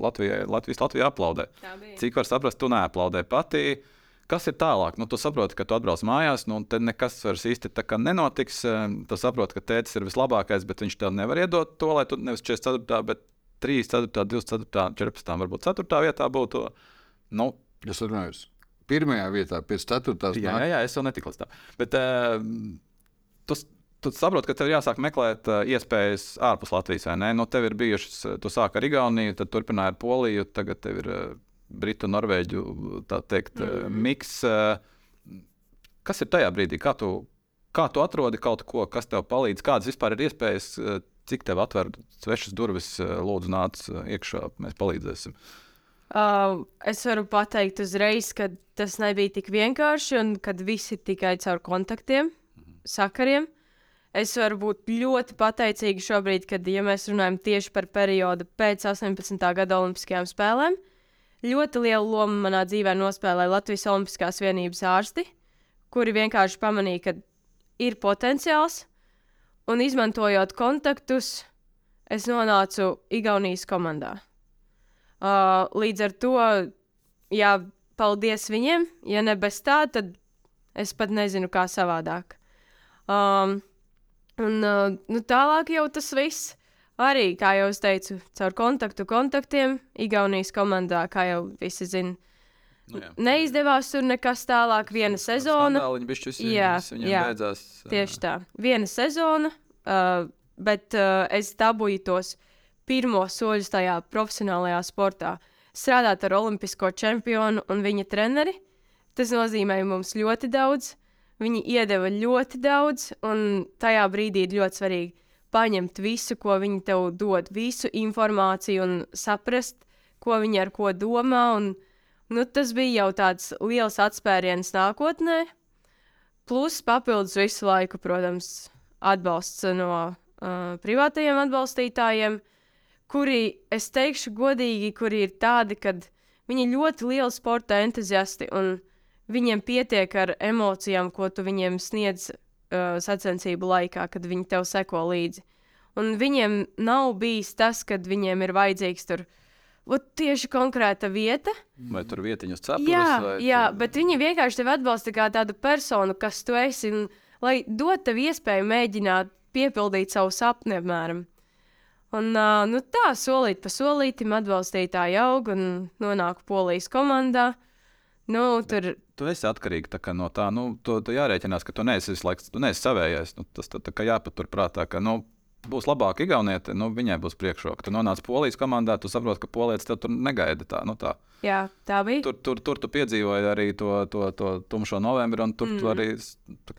Latvijai, Latvijas Latvijā aplaudē. Cik var saprast, tu neaplaudē pati. Kas ir tālāk? Nu, tu saproti, ka tu atbrauc mājās, nu, tad nekas vairs īsti tā kā nenotiks. Tu saproti, ka tēvs ir vislabākais, bet viņš tev nevar iedot to, lai tu nevis 44, bet 3, 4, 24, 14, varbūt 4 vietā būtu. Nu, es runāju, pirmajā vietā, pēc ceturtās Jā, jā, jā, es vēl netiku līdz tam. Bet uh, tu, tu saproti, ka tev jāsāk meklēt uh, iespējas ārpus Latvijas. vai ne? Nu, tev ir bijušas, uh, tu sāki ar Igauniju, tad turpināji ar Poliju, tagad tev ir uh, Britu, Norvēģu tā teikt, uh, miks. Uh, kas ir tajā brīdī? Kā tu, kā tu atrodi kaut ko, kas tev palīdz? Kādas vispār ir iespējas, uh, cik tev atver svešas durvis, uh, lūdzu, nāc uh, iekšā, mēs palīdzēsim. Uh, es varu pateikt uzreiz, ka tas nebija tik vienkārši un kad viss ir tikai caur kontaktiem, sakariem. Es varu būt ļoti pateicīga šobrīd, kad ja mēs runājam tieši par periodu pēc 18. gada Olimpiskajām spēlēm. Ļoti lielu lomu manā dzīvē nospēlēja Latvijas Olimpiskās vienības ārsti, kuri vienkārši pamanīja, ka ir potenciāls, un izmantojot kontaktus, es nonācu Igaunijas komandā. Uh, līdz ar to, jā, paldies viņiem. Ja ne bez tā, tad es pat nezinu, kā savādāk. Um, un uh, nu, tālāk jau tas viss. Arī, kā jau es teicu, caur kontaktu kontaktiem, Igaunijas komandā, kā jau visi zina, Nu, jā. neizdevās tur nekas tālāk. Viena sezona. Jā, jā. beidzās. uh, Tieši tā. Viena sezona, uh, bet uh, es dabūju tos pirmos soļus tajā profesionālajā sportā. Strādāt ar olimpisko čempionu un viņa treneri. Tas nozīmēja mums ļoti daudz. Viņi iedeva ļoti daudz, un tajā brīdī ir ļoti svarīgi paņemt visu, ko viņi tev dod, visu informāciju un saprast, ko viņi ar ko domā. Un, nu, tas bija jau tāds liels atspēriens nākotnē. Plus papildus visu laiku, protams, atbalsts no uh, privātajiem atbalstītājiem, kuri, es teikšu, godīgi, kuri ir tādi, ka viņi ir ļoti lieli sporta entuziasti un viņiem pietiek ar emocijām, ko tu viņiem sniedz uh, sacensību laikā, kad viņi tev seko līdzi. Un viņiem nav bijis tas, kad viņiem ir vajadzīgs tur ot, tieši konkrēta vieta, Vai tur vietiņas cepures? Jā, vai jā bet viņi vienkārši tevi atbalsta kā tādu personu, kas tu esi, un lai dod tev iespēju mēģināt piepildīt savu sapni, apmēram. Un uh, nu tā, solīt pa solītam, atbalstītāji aug un nonāk polijas komandā. Nu, tur Tu esi atkarīgs no tā, nu, tu, tu jārēķinās, ka tu neesi visu laiku, tu neesi savējais. Nu, tas tā, tā jāpaturprātā, ka, nu, būs labāk Igaunietē, nu, viņai būs priekšroka. Tu nonāc Polijas komandā, tu saproti, ka Polijas tev tur negaida tā. Nu, tā. jā, tā bija. Tur, tur, tur tu piedzīvoji arī to, to, to tumšo novembri, un tur mm. tu arī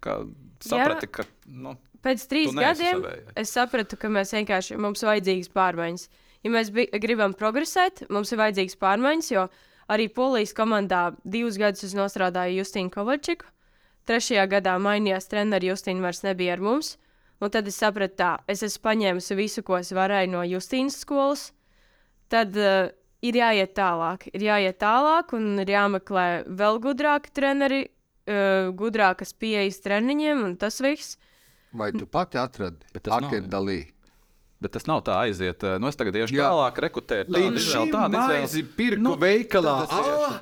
kā saprati, ka. Nu, Pēc trīs gadiem savējais. es sapratu, ka mēs vienkārši mums vajadzīgas pārmaiņas. Ja mēs gribam progresēt, mums ir vajadzīgas pārmaiņas, jo arī Polijas komandā divus gadus es nostrādāju Justīnu Kovačiku. Trešajā gadā mainījās treneris, Justīna vairs nebija ar mums. Un tad es sapratu, tā, es esmu paņēmusi visu, ko es varēju no Justīnas skolas. Tad uh, ir jāiet tālāk, ir jāiet tālāk un ir jāmeklē vēl gudrāki treneri, uh, gudrākas pieejas treniņiem un tas viss. Vai tu pati atradi Bet tas nav, paketu dalī? Bet tas nav tā aiziet. eh, Nu, es tagad iešu Jā. tālāk, rekrutēt. Līdz šim maizi pirku nu, veikalā. tas Ah,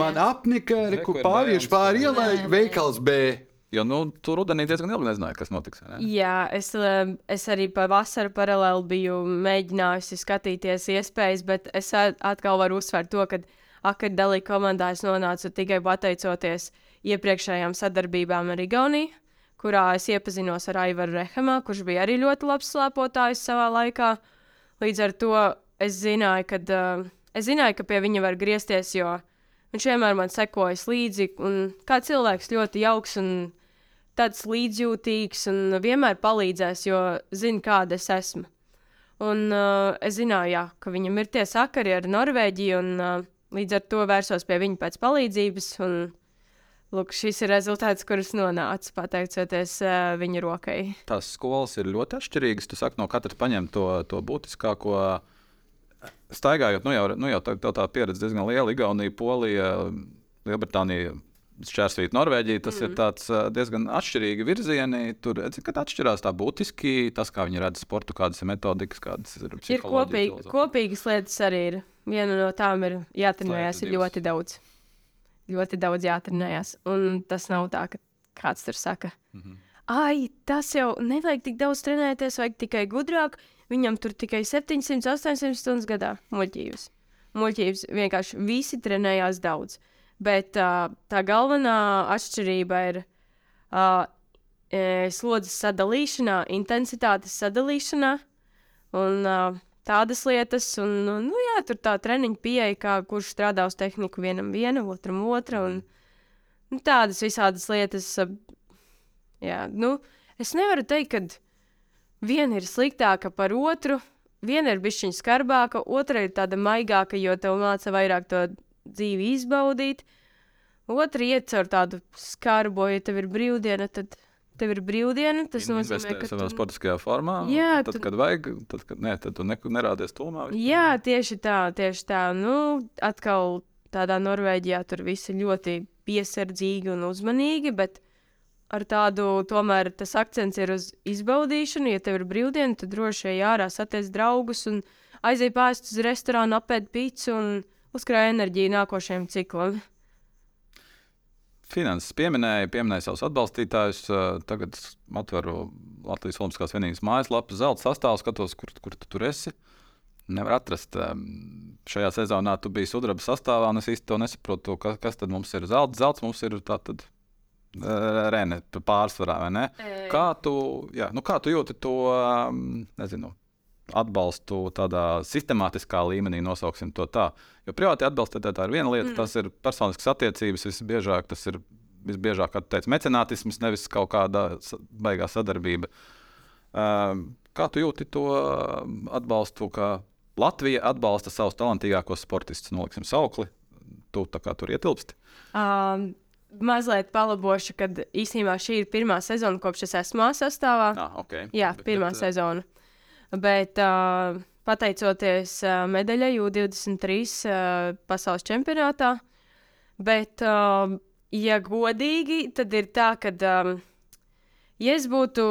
man apnika, Reku pāriešu pāri ielai, veikals B. Jo nu, tur rudenī diezgan ilgi nezināju, kas notiks. vai ne? Jā, es, eh, es arī pa vasaru paralēli biju mēģinājusi skatīties iespējas, bet es a- atkal varu uzsvērt to, ka akadēmija komandā es nonācu tikai pateicoties iepriekšējām sadarbībām ar Igauniju, kurā es iepazinos ar Aivaru Rehamā, kurš bija arī ļoti labs slēpotājs savā laikā. Līdz ar to es zināju, kad, uh, es zināju, ka pie viņa var griezties, jo viņš vienmēr man sekojas līdzi. Kā cilvēks ļoti jauks un tāds līdzjūtīgs un vienmēr palīdzēs, jo zina, kāda es esmu. Un uh, es zināju, jā, ka viņam ir tie sakari ar Norvēģiju, un uh, līdz ar to vērsos pie viņa pēc palīdzības. Un, lūk, šis ir rezultāts, kurus nonāca pateicoties uh, viņa rokai. Tās skolas ir ļoti atšķirīgas. Tu saki, no katras paņem to, to būtiskāko. Staigājot, nu jau, nu jau tā, tā, tā pieredze diezgan liela. Igaunija, Polija, Lielbritānija, Šķērsvīta, Norvēģija. Tas mm. ir tāds, ā, diezgan atšķirīgi virzieni. Tur redzi, kad atšķirās tā būtiski tas, kā viņi redz sportu, kādas ir metodikas, kādas ir Ir kopīgi, kopīgas lietas arī ir. Viena no tām ir ir ļoti daudz. Ļoti daudz jātrenējas. Un tas nav tā, ka kāds tur saka, mm. -hmm. ai, tas jau nevajag tik daudz trenēties, vajag tikai gudrāk. Viņam tur tikai 700, 800 stundas gadā muļķības. Muļķības vienkārši visi trenējās daudz. Bet uh, tā galvenā atšķirība ir uh, slodzes sadalīšanā, intensitātes sadalīšanā un uh, tādas lietas. Un, nu, nu, jā, tur tā treniņa pieeja, kā kurš strādā uz tehniku vienam viena, otram otra. Un, nu, tādas visādas lietas. Jā, nu, es nevaru teikt, ka viena ir sliktāka par otru. Viena ir bijusi skarbāka, otra ir tāda maigāka, jo tev māca vairāk to dzīvi izbaudīt. Otra iet caur tādu skarbo, ja tev ir brīvdiena, tad tev ir brīvdiena. Tas In- nozīmē, ka savā tu... sportiskajā formā. Jā, tad, tu- kad vajag, tad, kad nē, tad tu nekur nerādies tūmā. Jā, tieši tā, tieši tā. Nu, atkal tādā Norvēģijā tur viss ir ļoti piesardzīgi un uzmanīgi, bet ar tādu tomēr tas akcents ir uz izbaudīšanu. Ja tev ir brīvdiena, tad droši vien ārā satiec draugus un aizej pāriest uz restorānu, apēd pīci un uzkrāj enerģiju nākošajam ciklam. Finanses pieminēja, pieminēja savus atbalstītājus. eh, Tagad atveru Latvijas Olimpiskās vienības mājaslapu, zelta sastāvā, skatos, kur, kur tu tur esi. Nevar atrast. em, Šajā sezonā tu biji sudraba sastāvā, un es to nesaprotu, kas, kas tad mums ir zelta. Zelts mums ir tātad eh, Rene, pārsvarā, vai ne? Kā tu, jā, nu kā tu jūti to, nezinu, atbalstu tādā sistemātiskā līmenī, nosauksim to tā. Jo privāti atbalstītāji tā ir viena lieta, mm. tas ir personiskas attiecības, visbiežāk tas ir visbiežāk, kā tu teici, mecenātisms, nevis kaut kāda baigā sadarbība. Um, kā tu jūti to um, atbalstu, ka Latvija atbalsta savus talantīgākos sportistus, noliksim saukli, tu tā kā tur ietilpsti? Um, mazliet palabošu, ka īstenībā šī ir pirmā sezona, kopš es esmu sastāvā. Ah, okay. Jā, Bet- pirmā bet, sezona. Bet uh, pateicoties uh, medaļai U23 uh, pasaules čempionātā, bet, uh, ja godīgi, tad ir tā, ka, um, ja es būtu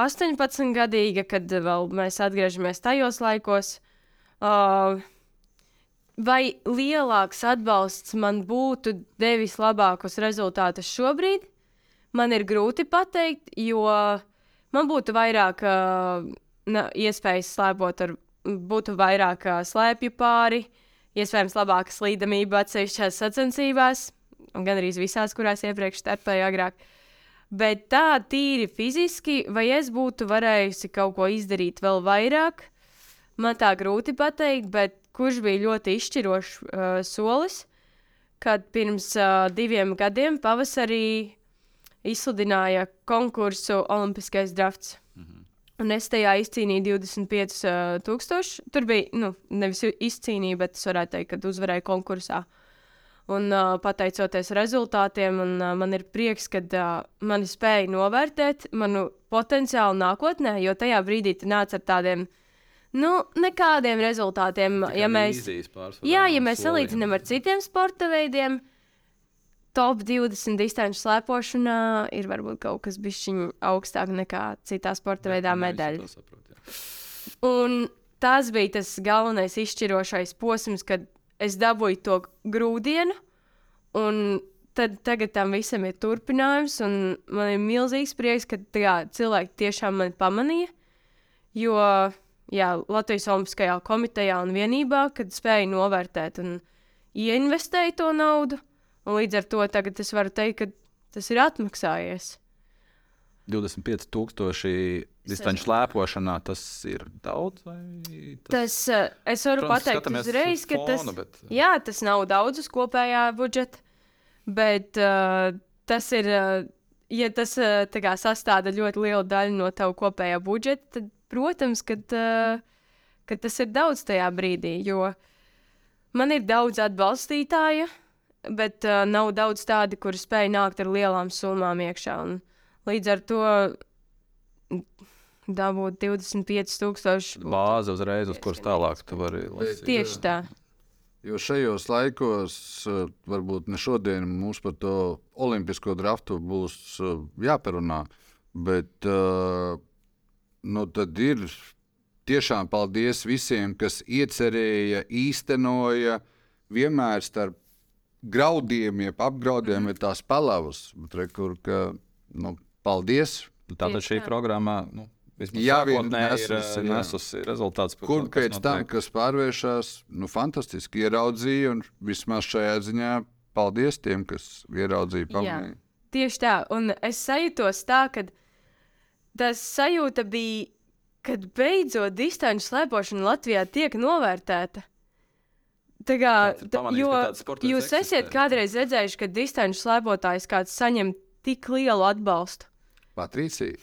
18 gadīga, kad vēl mēs atgriežamies tajos laikos, uh, vai lielāks atbalsts man būtu devis labākus rezultātus šobrīd, man ir grūti pateikt, jo man būtu vairāk uh, na, iespējas slēpot ar, būtu vairāk slēpju pāri, iespējams, labāka slīdamība atsevišķās sacensībās, gan arī visās, kurās iepriekš startēju agrāk. Bet tā tīri fiziski, vai es būtu varējusi kaut ko izdarīt vēl vairāk, man tā grūti pateikt, bet kurš bija ļoti izšķirošs uh, solis, kad pirms uh, diviem gadiem pavasarī izsludināja konkursu Olimpiskais drafts. Un es tajā izcīnīju 25,000. Tur bija, nu, nevis izcīnīja, bet es varētu teikt, ka uzvarēju konkursā. Un uh, pateicoties rezultātiem, un, uh, man ir prieks, ka uh, mani spēja novērtēt manu potenciālu nākotnē, jo tajā brīdī tu nāc ar tādiem, nu, nekādiem rezultātiem. Ja mēs, jā, ja mēs salīdzinām ar citiem sporta veidiem, top 20 distanču slēpošanā ir varbūt kaut kas bišķiņ augstāk nekā citā sporta veidā medaļa. Un tas bija tas galvenais izšķirošais posms, kad es dabūju to grūdienu, un tad tagad tam visam ir turpinājums, un man ir milzīgs prieks, ka jā, cilvēki tiešām mani pamanīja. Jo jā, Latvijas Olimpiskajā komitejā un vienībā, kad spēju novērtēt un ieinvestēju to naudu, un līdz ar to tagad es varu teikt, ka tas ir atmaksājies. 25,000 distanču slēpošanā tas ir daudz. Tas, tas uh, es varu Protams, pateikt uzreiz, ka tas, fonu, bet... jā, tas nav daudz uz kopējā budžeta, bet uh, tas ir. Uh, Ja tas uh, kā, sastāv ļoti lielu daļu no tava kopējā budžeta, tad, protams, kad, uh, kad tas ir daudz tajā brīdī. Jo man ir daudz atbalstītāju, bet uh, nav daudz tādu, kuri spēj nākt ar lielām summām iekšā. Un, Līdz ar to dabūt 25,000 bāzi uzreiz, uz kuras tālāk tu vari lasīt. Tieši tā. Jo šajos laikos, eh, varbūt ne šodien, mums par to olimpisko draftu būs eh, jāparunā, bet nu, tad ir tiešām paldies visiem, kas iecerēja, īstenoja, vienmēr starp graudiem, jeb apgraudiem ir tās palavas, bet re, kur, ka, nu, Paldies! Tātad šī programma nu, jā, nesusi, ir nesusi rezultāts. Kur pēc tam, kas pārvēršas, nu, fantastiski ieraudzīja, un vismaz šajā ziņā paldies tiem, kas ieraudzīja, pamanīja. Tieši tā, un es sajūtos tā, ka tas sajūta bija, kad beidzot distanču slēpošana Latvijā tiek novērtēta. Tā kā, tā, jo jūs esat kādreiz redzējuši, ka distanču slēpotājs kāds saņem tik lielu atbalstu. Patricija,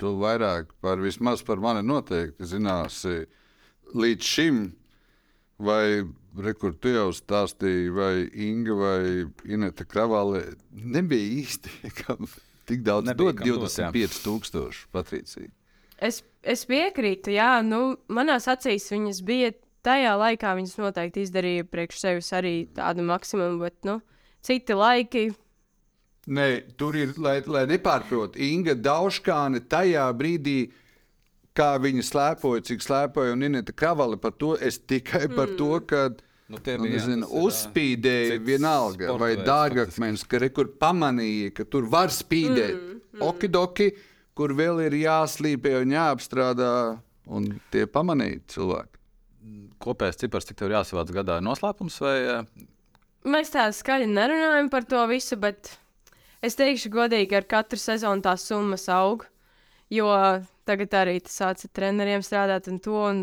tu vairāk par vismaz par mani noteikti zināsi līdz šim, vai rekur tu jau stāstīji, vai Inga vai Ineta Kravāle nebija īsti, kam tik daudz nebija, dod 25 tūkstoši Patricija. Es, es piekrītu, jā, nu, manās acīs viņas bija tajā laikā, viņas noteikti izdarīja priekš sevis arī tādu maksimumu, bet, nu, citi laiki Nē, tur ir, lai, lai nepārprot, Inga Dauškāne tajā brīdī, kā viņa slēpoja, cik slēpoja un Ineta Kravali par to, es tikai mm. par to, ka nu, nu, nezinu, uzspīdēja vienalga, vai dārgakmens, ka re, kur pamanīja, ka tur var spīdēt. Mm. Mm. Okidoki, kur vēl ir jāslīpē un jāapstrādā, un tie pamanīja cilvēki. Kopējais cipars, cik tev jāsavāc gadā, ir noslēpums vai? Mēs tā skaļi nerunājam par to visu, bet Es teikšu, godīgi, ar katru sezonu tās summas aug. Jo tagad arī tas sācis ar treneriem strādāt, un to, un,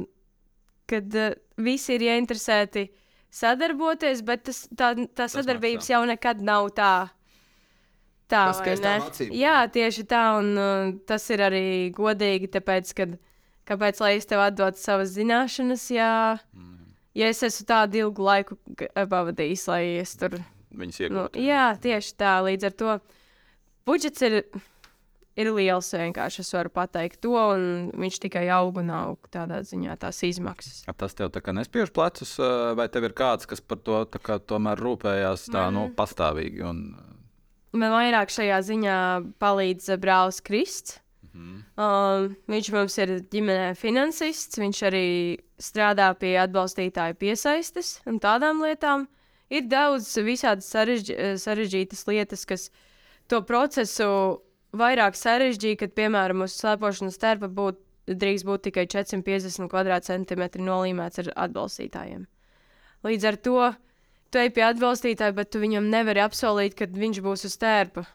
kad uh, visi ir ieinteresēti sadarboties, bet tas, tā, tā sadarbības jau nekad nav tā. Tā ir. Jā, tieši tā, un uh, tas ir arī godīgi, tāpēc, kad, kāpēc lai es tev atdotu savas zināšanas, ja, mm. ja es esmu tādu ilgu laiku pavadījis, lai es tur viņas iegūt. Nu, jā, tieši tā. Līdz ar to budžets ir, ir liels. Vienkārši es varu pateikt to, un viņš tikai aug un aug tādā ziņā tās izmaksas. Tas tev tā kā nespiež plecus, vai tev ir kāds, kas par to kā, tomēr rūpējās tā, Man... nu, pastāvīgi? Un... Man vairāk šajā ziņā palīdz brālis Krists. Mm. Um, viņš mums ir ģimenē finansists, viņš arī strādā pie atbalstītāju piesaistes un tādām lietām. Ir daudz visādas sarežģ sarežģītas lietas, kas to procesu vairāk sarežģīja, kad, piemēram, uz slēpošanas terpa būt, drīkst būt tikai 450 kvadrātcentimetri nolīmēts ar atbalstītājiem. Līdz ar to tu ej pie atbalstītāja, bet tu viņam nevari apsolīt, ka viņš būs uz tērpa.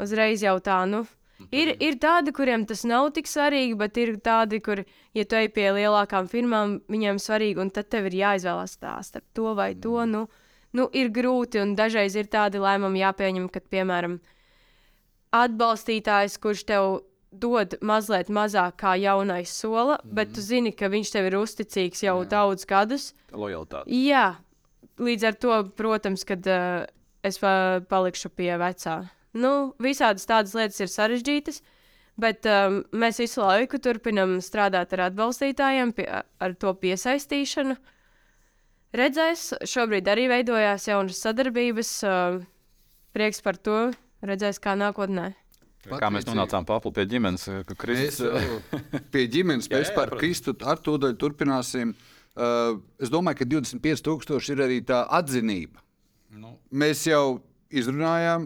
Uzreiz jau tā, nu. Ir, ir tādi, kuriem tas nav tik svarīgi, bet ir tādi, kur, ja tu ej pie lielākām firmām, viņiem svarīgi, un tad tev ir jāizvēlas tā starp to vai to. Nu, nu, ir grūti, un dažreiz ir tādi lēmumi jāpieņem, kad, piemēram, atbalstītājs, kurš tev dod mazliet mazāk kā jaunais sola, mm. bet tu zini, ka viņš tev ir uzticīgs jau Jā. daudz gadus. Lojalitāte. Jā, līdz ar to, protams, kad uh, es pa, palikšu pie vecā. Nu, visādas tādas lietas ir sarežģītas, bet um, mēs visu laiku turpinām strādāt ar atbalstītājiem, pie, ar to piesaistīšanu. Redzēs, šobrīd arī veidojās jaunas sadarbības. Uh, prieks par to. Redzēs, kā nākotnē. Kā mēs nonācām paplu pie ģimenes, ka Mēs Kristus. uh, pie ģimenes Jā, mēs jā, par protams. Kristu ar to daļu turpināsim. Uh, es domāju, ka 25,000 ir arī tā atzinība. Nu, Mēs jau izrunājām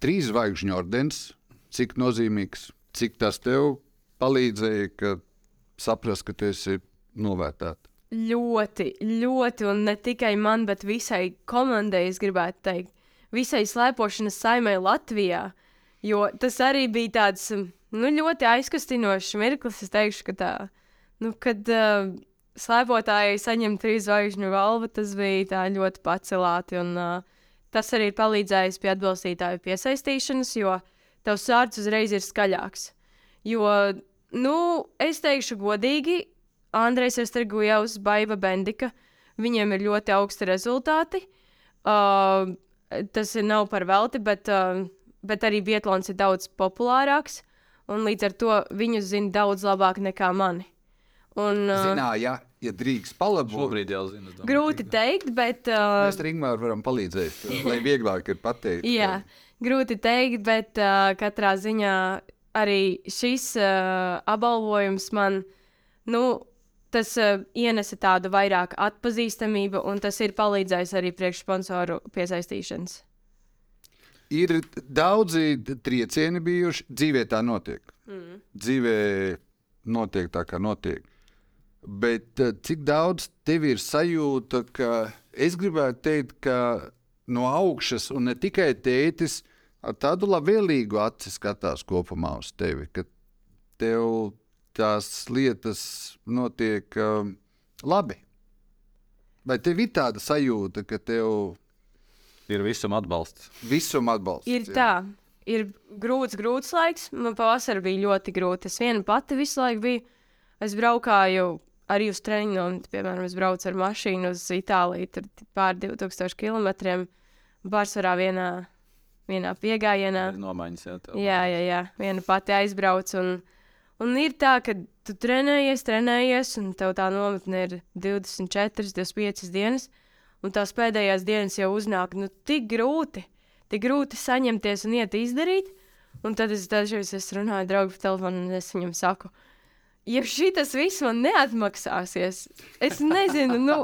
trīs zvaigžņu ordenis, cik nozīmīgs, cik tas tev palīdzēja, ka saprast, ka tu esi novērtēts. Ļoti, ļoti, un ne tikai man, bet visai komandai, es gribētu teikt, visai slēpošanas saimē Latvijā. Jo tas arī bija tāds nu, ļoti aizkustinošs mirklis. Es teikšu, ka tā, nu, kad uh, slēpotāji saņem trīs zvaigžņu valvu, tas bija ļoti pacelāti. Un, uh, tas arī ir palīdzējis pie atbalstītāju piesaistīšanas, jo tavs vārds uzreiz ir skaļāks. Jo, nu, es teikšu godīgi, Andrejs Estrigujevs, Baiva Bendika, viņiem ir ļoti augsti rezultāti. Uh, tas ir nav par velti, bet, uh, bet arī Vietlons ir daudz populārāks, un līdz ar to viņu zina daudz labāk nekā mani. Un, uh, Zināja, ja drīkst palabot, šobrīd jau zinu. domāju. grūti teikt, bet. Uh, mēs ar Ingūru varam palīdzēt, lai vieglāk ir pateikt. Jā, grūti teikt, bet uh, katrā ziņā arī šis uh, apbalvojums man, nu, tas uh, ienesa tādu vairāk atpazīstamību, un tas ir palīdzējis arī priekšsponsoru piesaistīšanas. Ir daudzi triecieni bijuši, dzīvē tā notiek. Mm. Dzīvē notiek tā, kā notiek. Bet eh, cik daudz tev ir sajūta, ka es gribētu teikt, ka no augšas, un ne tikai tētis, ar tādu labvēlīgu aci skatās kopumā uz tevi, ka tev tās lietas notiek um, labi. Vai tev ir tāda sajūta, ka tev Ir visam atbalsts. visum atbalsts? Ir tā, ir grūts, grūts laiks. Man pavasarī bija ļoti grūti. Es viena pati visu laiku biju. Es braukāju arī uz treniņu, piemēram, es braucu ar mašīnu uz Itāliju, tur pār 2000 km. Pārsvarā vienā, vienā piegājienā. Nomaiņas, jā, tev. Jā, jā, jā. Viena pati aizbrauc. Un, un ir tā, ka tu trenējies, trenējies, un tev tā nometne ir 24, 25 dienas, un tās pēdējās dienas jau uznāk nu, tik grūti, tik grūti saņemties un iet izdarīt. Un tad es dažreiz runāju draugu pa telefonu, un es viņam saku, ja šis viss man neatmaksāsies, es nezinu, nu,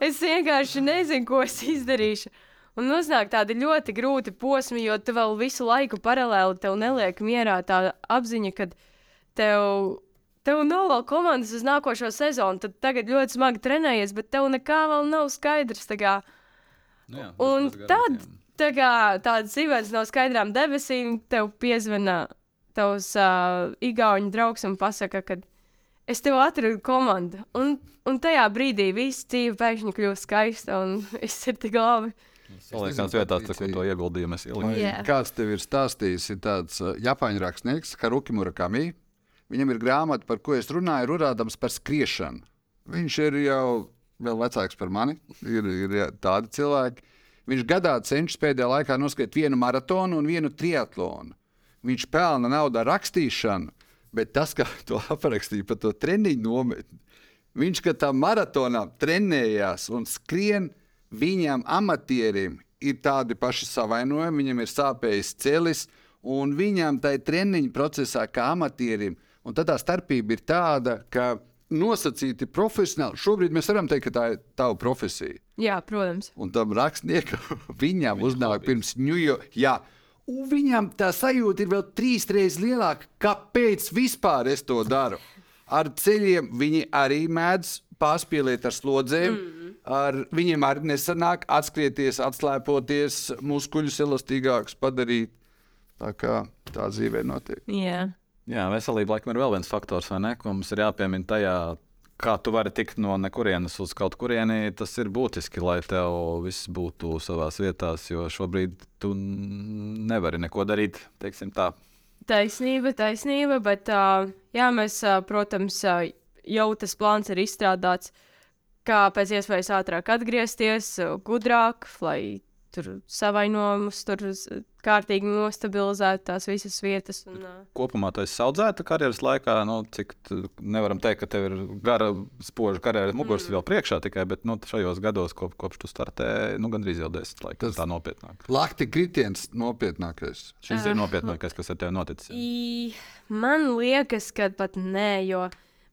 es vienkārši nezinu, ko es izdarīšu. Un uznāk tādi ļoti grūti posmi, jo tu vēl visu laiku paralēli tev neliek mierā tā apziņa, ka tev, tev nav vēl komandas uz nākošo sezonu. Tad tagad ļoti smagi trenējies, bet tev nekā vēl nav skaidrs. kā. Nu, jā, Un tad tā kā tāds zīmēs no skaidrām debesīm, tev piezvana tavs uh, igauņu draugs un pasaka, ka es tev atradu komandu. Un, un tajā brīdī viss dzīve pēkšņi kļūst skaista un viss ir tik labi. Saliekams vietās, tā, kur to ieguldījumu es ieliku. Jā. Kāds tev ir stāstījis, ir tāds Japāņu rakstnieks, Haruki Murakami. Viņam ir grāmata, par ko es runāju, runādams par skriešanu. Viņš ir jau vēl vecāks par mani, ir, ir tādi cilvēki. Viņš gadā cenšas pēdējā laikā noskriet vienu maratonu un vienu triatlonu. Viņš pelna naudu ar rakstīšanu, bet tas, kā to aprakstīja par to treniņu nometni, viņš, kad tā maratonā trenējās un skrien, viņam amatierim ir tādi paši savainojumi, viņam ir sāpējis celis, un viņam tajā treniņu procesā, kā amatierim, un tad tā starpība ir tāda, ka nosacīti profesionāli, šobrīd mēs varam teikt, ka tā ir tava profesija. Jā, protams. Un tam rakstniekam viņam uznāk pirms Ņujorka. Jā, un viņam tā sajūta ir vēl trīs reizes lielāka. Kāpēc vispār es to daru? Ar ceļiem viņi arī mēdz pārspīlēt ar slodzēm. Mm. Ar viņiem arī nesanāk atskrieties, atslēpoties, muskuļus elastīgākus padarīt. Tā kā tā dzīvē notiek. Jā. Jā, veselība laikam ir vēl viens faktors, vai ne? Ko mums ir jāpiemina tajā, kā tu vari tikt no nekurienes uz kaut kurieni. Tas ir būtiski, lai tev viss būtu savā vietā, jo šobrīd tu nevari neko darīt. Taisnība, taisnība, bet uh, jā, mēs, uh, protams, uh, jau tas plāns ir izstrādāts. kā pēc iespējas ātrāk atgriezties, gudrāk, lai tur savainojumus, tur kārtīgi nostabilizētu tās visas vietas. Un, uh, Kopumā tu esi audzēta karjeras laikā. Nu, cik nevaram teikt, ka tev ir gara, spoža karjeras muguras mm. vēl priekšā tikai, bet nu, šajos gados, kop, kopš tu startēji, nu, gandrīz jau desmit laikus. Tas- Tā nopietnāk. Lakti kritiens nopietnākais. Šis ir nopietnākais, kas ar tevi noticis. I, man liekas, ka pat nē, jo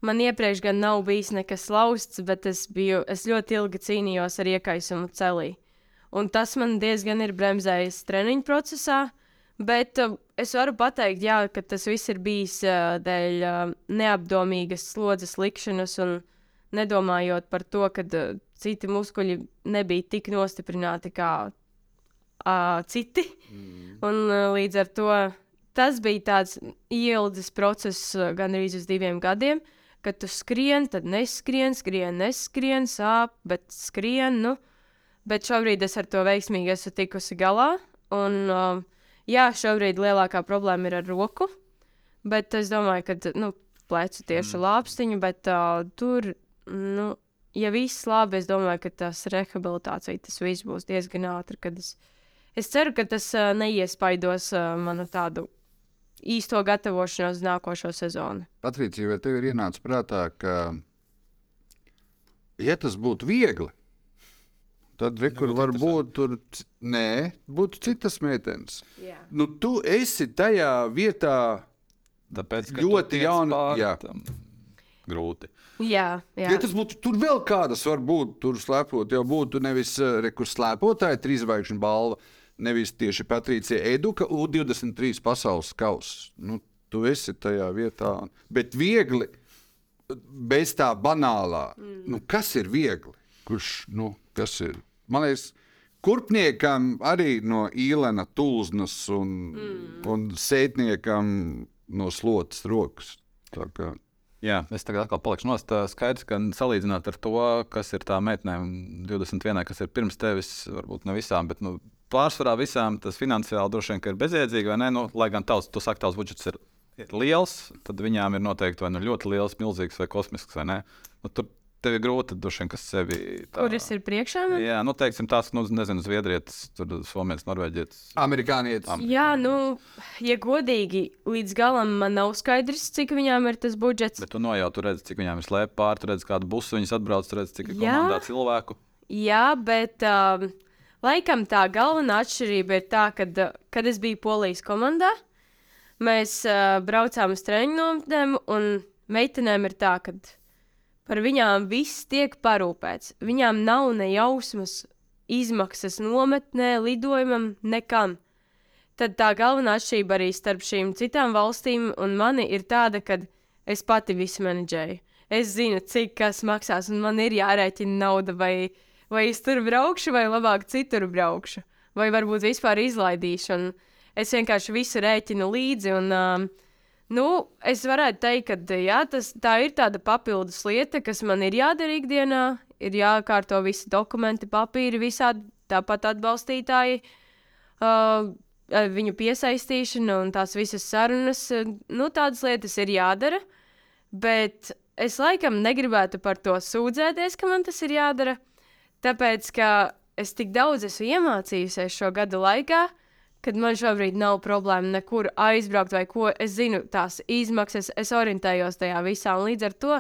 man iepriekš gan nav bijis nekas lausts, bet es, biju, es ļoti ilgi cīnījos ar iekaisumu celī. Un tas man diezgan ir bremzējis treniņu procesā. Bet uh, es varu pateikt, jā, ka tas viss ir bijis uh, dēļ uh, neapdomīgas slodzes likšanas un nedomājot par to, ka uh, citi muskuļi nebija tik nostiprināti kā uh, citi. Un uh, līdz ar to tas bija tāds ilgs process, uh, gandrīz uz diviem gadiem, kad tu skrien, tad neskrien, skrien, neskrien, sāp, bet skrien. Nu, bet šobrīd es ar to veiksmīgi esmu tikusi galā. Un, uh, jā, šobrīd lielākā problēma ir ar roku, bet es domāju, ka nu, plecu tieši mm. lāpstiņu, bet uh, tur, nu, ja viss labi, es domāju, ka tas rehabilitācija, tas viss būs diezgan ātri. kad Es, es ceru, ka tas uh, neiespaidos uh, manu tādu īsto gatavošanos nākošo sezonu. Patricija, vai tev ir ienācis prātā, ka, ja tas būtu viegli, tad re, kur var būt tur, nē, būtu citas meitenes. Jā. Nu, tu esi tajā vietā, Tāpēc ka Ļoti jauna- jā. tam. Grūti. Jā, jā. ja tas būtu tur vēl kādas, varbūt tur slēpot, jau būtu nevis uh, rekurs slēpotāja, trīsvaigžņu balva, nevis tieši Patricija Eduka, U23 pasaules kausa. Nu, tu esi tajā vietā, bet viegli, bez tā banālā. Mm. Nu, kas ir viegli? Kurš, nu, kas ir? Man liekas, kurpniekam arī no īlena tulznas un, mm. un sētniekam no slotas rokas. Jā, es tagad atkal palikšu nost. Skaidrs, ka salīdzināt ar to, kas ir tā meitenēm 21, kas ir pirms tevis, varbūt ne visām, bet nu, pārsvarā visām tas finansiāli droši vien ir bezjēdzīgi, vai ne? Nu, lai gan tavs, tu saki, tavs budžets ir, ir liels, tad viņām ir noteikti vai nu ļoti liels, milzīgs vai kosmisks, vai ne? Nu, tur tev ir grūti droši vien, kas sevi. Tā, Kuras ir priekšā? Man? Jā, nu, teiksim, tās, nu, nezinu, zviedrietis, tur somietis, norvēģietis. amerikānietis. Am- Jā, nu, ja godīgi, līdz galam man nav skaidrs, cik viņām ir tas budžets. Bet tu nojauti, tu redzi, cik viņām ir slēpta pāri, tu redzi, kādu busu viņas atbrauc, tu redzi, cik ir komandā cilvēku. Jā, bet um, laikam tā galvenā atšķirība ir tā, ka, kad es biju Polijas komandā, mēs uh, braucām uz treniņu nometnēm, un meitenēm ir tā, ka par viņām viss tiek parūpēts. Viņām nav ne jausmas, izmaksas nometnē, lidojumam, nekam. Tad tā galvenā atšķirība arī starp šīm citām valstīm un mani ir tāda, ka es pati visu menedžēju. Es zinu, cik kas maksās, un man ir jārēķina nauda, vai, vai es tur braukšu, vai labāk citur braukšu, vai varbūt vispār izlaidīšu. Un es vienkārši visu rēķinu līdzi. Un, um, nu, es varētu teikt, ka jā, tas, tā ir tāda papildus lieta, kas man ir jādara ikdienā. Ir jākārto visi dokumenti, papīri, visādi tāpat atbalstītāji. Uh, viņu piesaistīšana un tās visas sarunas, uh, nu, tādas lietas ir jādara. Bet es laikam negribētu par to sūdzēties, ka man tas ir jādara. Tāpēc, ka es tik daudz esmu iemācījusies šo gadu laikā, kad man šobrīd nav problēma nekur aizbraukt vai ko. Es zinu tās izmaksas, es orientējos tajā visā. Līdz ar to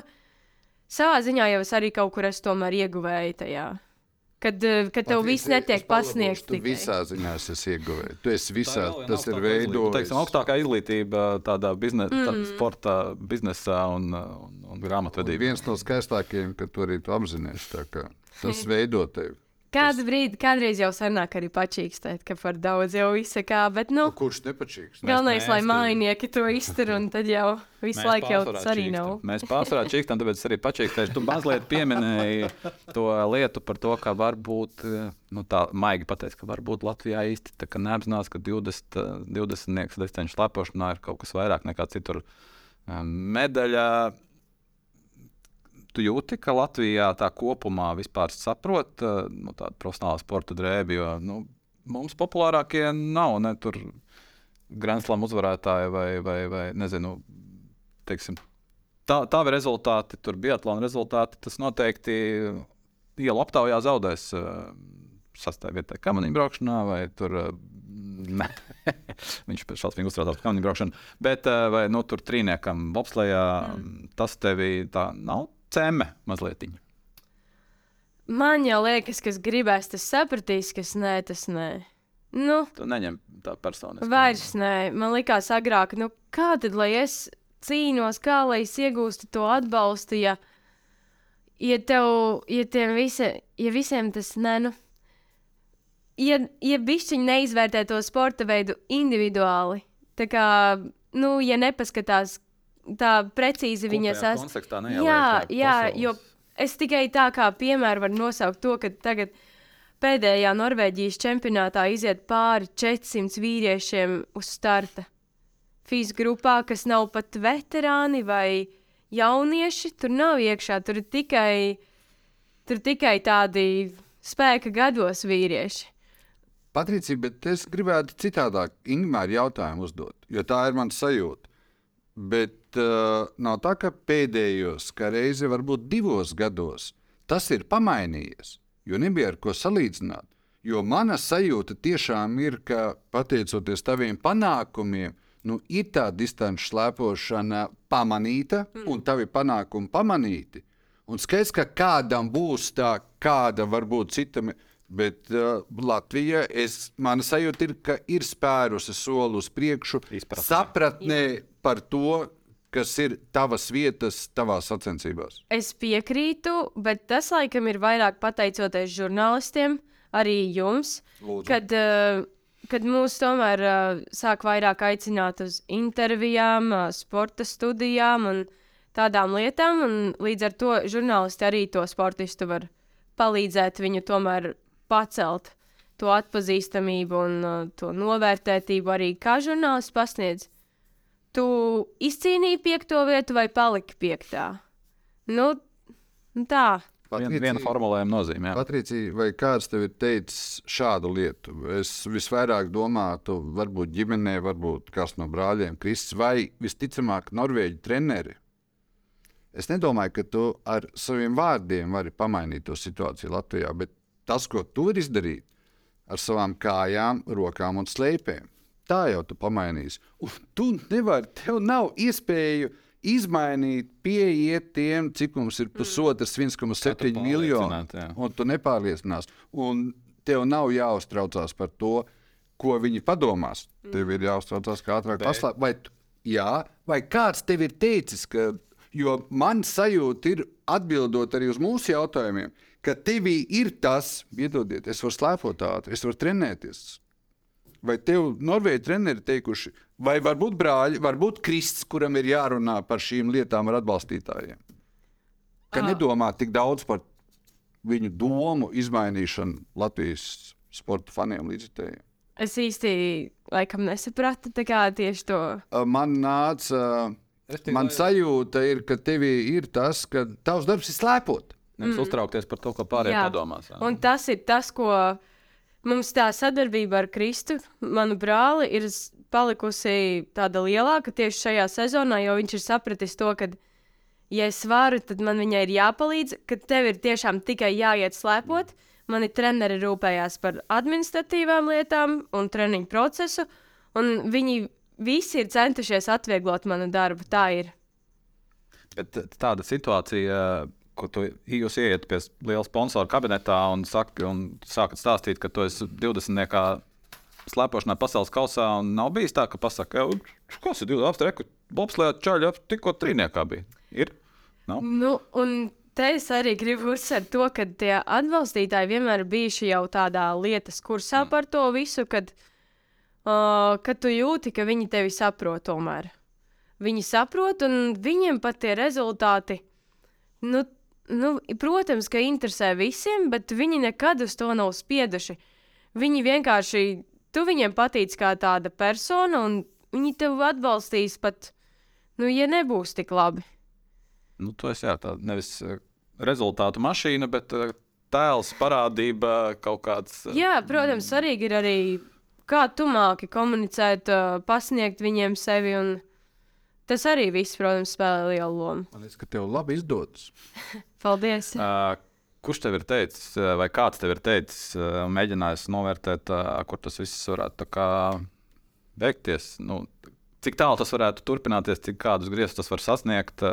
savā ziņā jau es arī kaut kur esmu tomēr ieguvēju tajā. Kad, eh, kad tev viss netiek pasniegts. Tu tikai. visā ziņā esi ieguvējis. Tu esi visā, Tā tas ir veidojis. Teiksim, augstākā izglītība tādā bizne, mm. tā, sportā, biznesā un, un, un grāmatvedībā. Viens no skaistākajiem, ka tu arī tu apzinājies. tā kā Tas veido tevi. Kādu brīdi, kādreiz jau sanāk arī pačīkstēt, ka par daudz jau izsakā, bet nu, Kurš nepačīgs? galvenais, mēs lai mājnieki to iztur, un tad jau visu laiku jau tas arī nav. Mēs pārsvarā čīkstam, tāpēc es arī pačīkstēšu. Tu mazliet pieminēji to lietu par to, ka varbūt, nu tā maigi pateikt, ka varbūt Latvijā īsti tā kā neapzinās, ka 20, eh, 20 nieks desteņu slēpošanā ir kaut kas vairāk nekā citur. Eh, Medaļa. Tu jūti, ka Latvijā tā kopumā vispār saprot eh, nu, tādu profesionālu sporta drēbi, jo nu, mums populārākie nav ne tur Grandslama uzvarētāji vai, vai, vai nezinu, teiksim, tā, tādi rezultāti, tur bija atlona rezultāti. Tas noteikti ielu aptaujā zaudēs uh, sastāvā vietā kamaniņu braukšanā, vai tur. Uh. Viņš šausmīgi uztraucās par kamaniņu braukšanu. Bet, uh, vai nu, tur trīniekam, bobslējā, mm. tas tev tā nav cēme mazliet. Man jau liekas, kas gribēs, tas sapratīs, kas nē, tas nē. Nu, tu neņem tā personiski. Vairs nē, man likās agrāk, nu, kā tad, lai es cīnos, kā lai es iegūstu to atbalstu, ja, ja tev, ja visi, ja visiem tas nē, nu, ja, ja bišķiņi neizvērtē to sporta veidu individuāli, tā kā, nu, ja nepaskatās tā precīzi viņas esmu. Jā, jā, jo es tikai tā kā piemēru varu nosaukt to, ka tagad pēdējā Norvēģijas čempionātā iziet pāri 400 vīriešiem uz starta. Fīs grupā, kas nav pat veterāni vai jaunieši, tur nav iekšā, tur ir tikai, tur tikai tādi spēka gados vīrieši. Patricija, bet es gribētu citādāk Ingūru jautājumu uzdot, jo tā ir mana sajūta. Bet uh, nav tā, ka pēdējos, kā reizi varbūt divos gados, tas ir pamainījies, jo nebija ar ko salīdzināt. Jo mana sajūta tiešām ir, ka pateicoties taviem panākumiem, nu, ir tā distanču slēpošana pamanīta, mm. un tavi panākumi pamanīti. Un skaidrs, ka kādam būs tā, kāda varbūt citam. Bet uh, Latvija, es, mana sajūta ir, ka ir spērusi soli uz priekšu, Izpratnē. sapratnē par to, kas ir tavas vietas, tavās sacensībās. Es piekrītu, bet tas laikam ir vairāk pateicoties žurnālistiem, arī jums. Lūdzu. Kad, uh, kad mūs tomēr uh, sāk vairāk aicināt uz intervijām, uh, sporta studijām un tādām lietām, un līdz ar to žurnālisti arī to sportistu var palīdzēt viņu tomēr pacelt. To atpazīstamību un uh, to novērtētību arī kā žurnālists pasniedz tu izcīnīji piekto vietu vai paliki piektā? Nu, nu tā. Viena, viena formulējuma nozīmē. Patricija, vai kāds tev ir teicis šādu lietu? Es visvairāk domātu, varbūt ģimenē, varbūt kāds no brāļiem, Kristis, vai visticamāk, Norvēģi treneri. Es nedomāju, ka tu ar saviem vārdiem vari pamainīt to situāciju Latvijā, bet tas, ko tu vari izdarīt ar savām kājām, rokām un slēpēm, tā jau tu pamainīsi. Un tu nevari, tev nav iespēju izmainīt, pieiet tiem, cik mums ir pusotras 1,7 miljoni. Un tu nepārliecinās. Un tev nav jāuztraucās par to, ko viņi padomās. Tev ir jāuztraucās, kā ātrāk paslēpt. Vai, jā, vai kāds tev ir teicis, ka, jo man sajūta ir atbildot arī uz mūsu jautājumiem, ka tevī ir tas, piedodiet, es varu slēpot ātri, es varu trenēties vai tev Norvēģi treneri teikuši, vai varbūt brāļi, varbūt Kristus, kuram ir jārunā par šīm lietām ar atbalstītājiem? Ka ah. nedomā tik daudz par viņu domu izmainīšanu Latvijas sporta faniem līdzekļiem. Es īsti laikam nesapratu tieši to. Man nāca, man sajūta ir, ka tev ir tas, ka tavs darbs ir slēpot. Nevis mm. uztraukties par to, ko pārējie padomās. Un tas ir tas, ko Mums tā sadarbība ar Kristu, manu brāli, ir palikusi tāda lielāka tieši šajā sezonā, jo viņš ir sapratis to, ka, ja es varu, tad man viņai ir jāpalīdz, ka tev ir tiešām tikai jāiet slēpot. Mani treneri rūpējās par administratīvām lietām un treniņu procesu, un viņi visi ir centušies atvieglot manu darbu. Tā ir. Bet tāda situācija ko tu, jūs ieiet pie liela sponsora kabinetā un, saka, un sākat stāstīt, ka tu esi 20. slēpošanā pasaules kausā, un nav bijis tā, ka pasakā, kas ir 20. apstākļi, bobslēga čaļa tikko trīniekā bija. Ir? Nav? Nu, un te es arī gribu uzsvērt to, ka tie atbalstītāji vienmēr bijuši jau tādā lietas kursā mm. par to visu, kad, uh, kad tu jūti, ka viņi tevi saprot tomēr. Viņi saprot, un viņiem pat tie rezultāti, nu, nu, protams, ka interesē visiem, bet viņi nekad uz to nav spieduši. Viņi vienkārši, tu viņiem patīc kā tāda persona, un viņi tev atbalstīs pat, nu, ja nebūs tik labi. Nu, to es jā, tā nevis uh, rezultātu mašīna, bet uh, tēls, parādība, kaut kāds. Uh, jā, protams, svarīgi ir arī, kā tu māki komunicēt, pasniegt viņiem sevi. Un, Tas arī viss, protams, spēlē lielu lomu. Man liekas, ka tev labi izdodas. Paldies. Uh, kurš tev ir teicis, vai kāds tev ir teicis, mēģinājis novērtēt, kur tas viss varētu beigties? Nu, cik tālu tas varētu turpināties, cik kādus grieztus tas var sasniegt?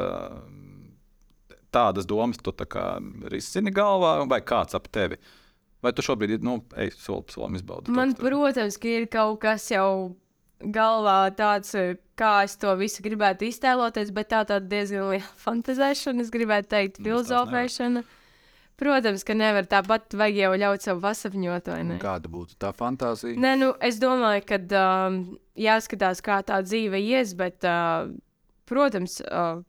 Tādas domas tu tā kā risini galvā, vai kāds ap tevi? Vai tu šobrīd nu, ej soli pa solim izbaudi? Man, protams, ka ir kaut kas jau galvā tāds, kā es to visu gribētu iztēloties, bet tā tāda diezgan liela fantazēšana, es gribētu teikt, Nu, filozofēšana. Protams, ka nevar tāpat, vajag jau ļaut sev pasapņot? Un Kāda būtu tā fantāzija? Nē, nu, es domāju, ka um, jāskatās, kā tā dzīve ies, bet, uh, protams, uh,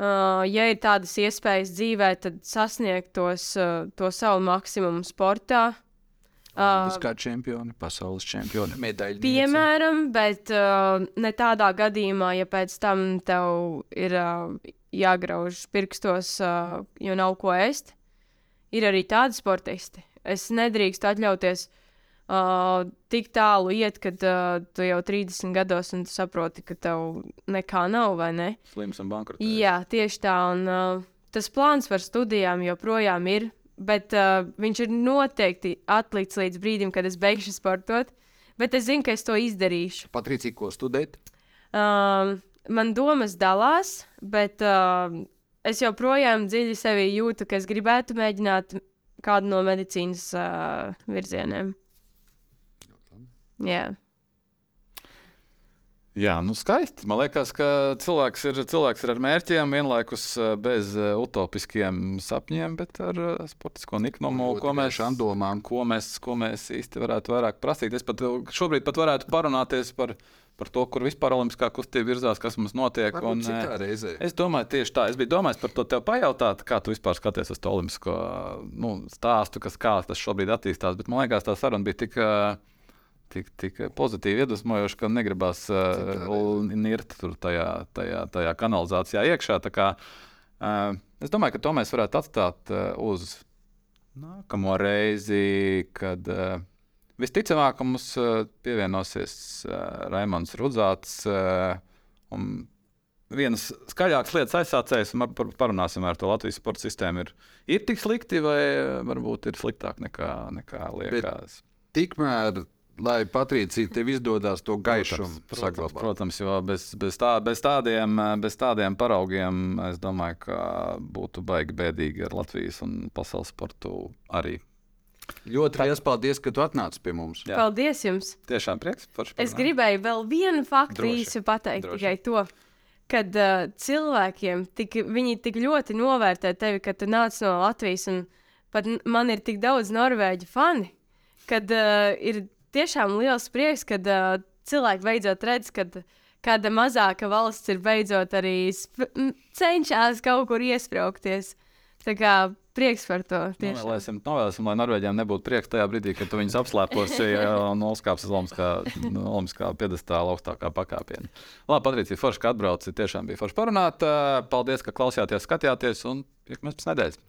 uh, ja ir tādas iespējas dzīvē, tad sasniegt tos, uh, to savu maksimumu sportā. Uh, Olimpiskā čempioni, pasaules čempioni, medaļu. Piemēram, bet uh, ne tādā gadījumā, ja pēc tam tev ir uh, jāgrauž pirkstos, uh, jo nav ko ēst. Ir arī tādi sportisti. Es nedrīkstu atļauties uh, tik tālu iet, kad uh, tu jau 30 gados un tu saproti, ka tev nekā nav, vai ne? Slims un bankrotējis. Jā, tieši tā. Un, uh, tas plāns par studijām joprojām ir, bet uh, viņš ir noteikti atlikts līdz brīdim, kad es beigšu sportot. Bet es zinu, ka es to izdarīšu. Patricija, ko studēt? Um, man domas dalās, bet uh, es joprojām dziļi sevī jūtu, ka es gribētu mēģināt kādu no medicīnas uh, virzieniem. Jā. Jā, nu skaisti. Man liekas, ka cilvēks ir, cilvēks ir ar mērķiem, vienlaikus eh, bez eh, utopiskiem sapņiem, bet ar eh, sportisko niknumu, ko mēs, tiešām domām. ko, mēs, ko mēs īsti varētu vairāk prasīt. Es pat šobrīd pat varētu parunāties par, par to, kur vispār olimpiskā kustība virzās, kas mums notiek. Un. Es domāju, tieši tā. Es biju domājis par to tev pajautāt, kā tu vispār skaties uz to olimpisko nu, stāstu, kas, kā tas šobrīd attīstās. Bet man liekas, tā saruna bija tik, ā, tik, tik pozitīvi iedvesmojoša, ka negribas uh, nirt tur tajā, tajā, tajā kanalizācijā iekšā. Kā, uh, es domāju, ka to mēs varētu atstāt uh, uz nākamo reizi, kad uh, visticamāk mums uh, pievienosies uh, Raimons Rudzāts. Uh, vienas skaļākas lietas aizsācējs, un par, parunāsim ar to Latvijas sporta sistēmu. Ir, ir tik slikti, vai varbūt ir sliktāk nekā, nekā liekas. Tikmēr, lai Patricija tev izdodas to gaišumu protams, saglabāt. protams, jo bez, bez, tā, bez, tādiem, bez tādiem paraugiem es domāju, ka būtu baigi bēdīgi ar Latvijas un pasaules sportu arī. Ļoti liels paldies, ka tu atnāci pie mums. Jā. Paldies jums! Tiešām prieks par šo Es gribēju vēl vienu faktu Droši, īsi pateikt, droši. tikai to, ka uh, cilvēkiem tik, viņi tik ļoti novērtē tevi, ka tu nāc no Latvijas, un pat man ir tik daudz norvēģu fani, kad uh, ir tiešām liels prieks, kad uh, cilvēki beidzot redz, ka kāda mazāka valsts ir beidzot arī cenšas kaut kur iesprāgties. Tā kā prieks par to. Novēlēsim, novēlēsim, lai Norvēģiem nebūtu prieks tajā brīdī, kad tu viņus apslēposi un uzkāpsi uz Olimpiskā, piedestāla augstākā pakāpienā. Labi, Patricija, forši, ka atbrauci. Tiešām bija forši parunāt. Paldies, ka klausījāties, skatījāties un tiekamies pēc nedēļas.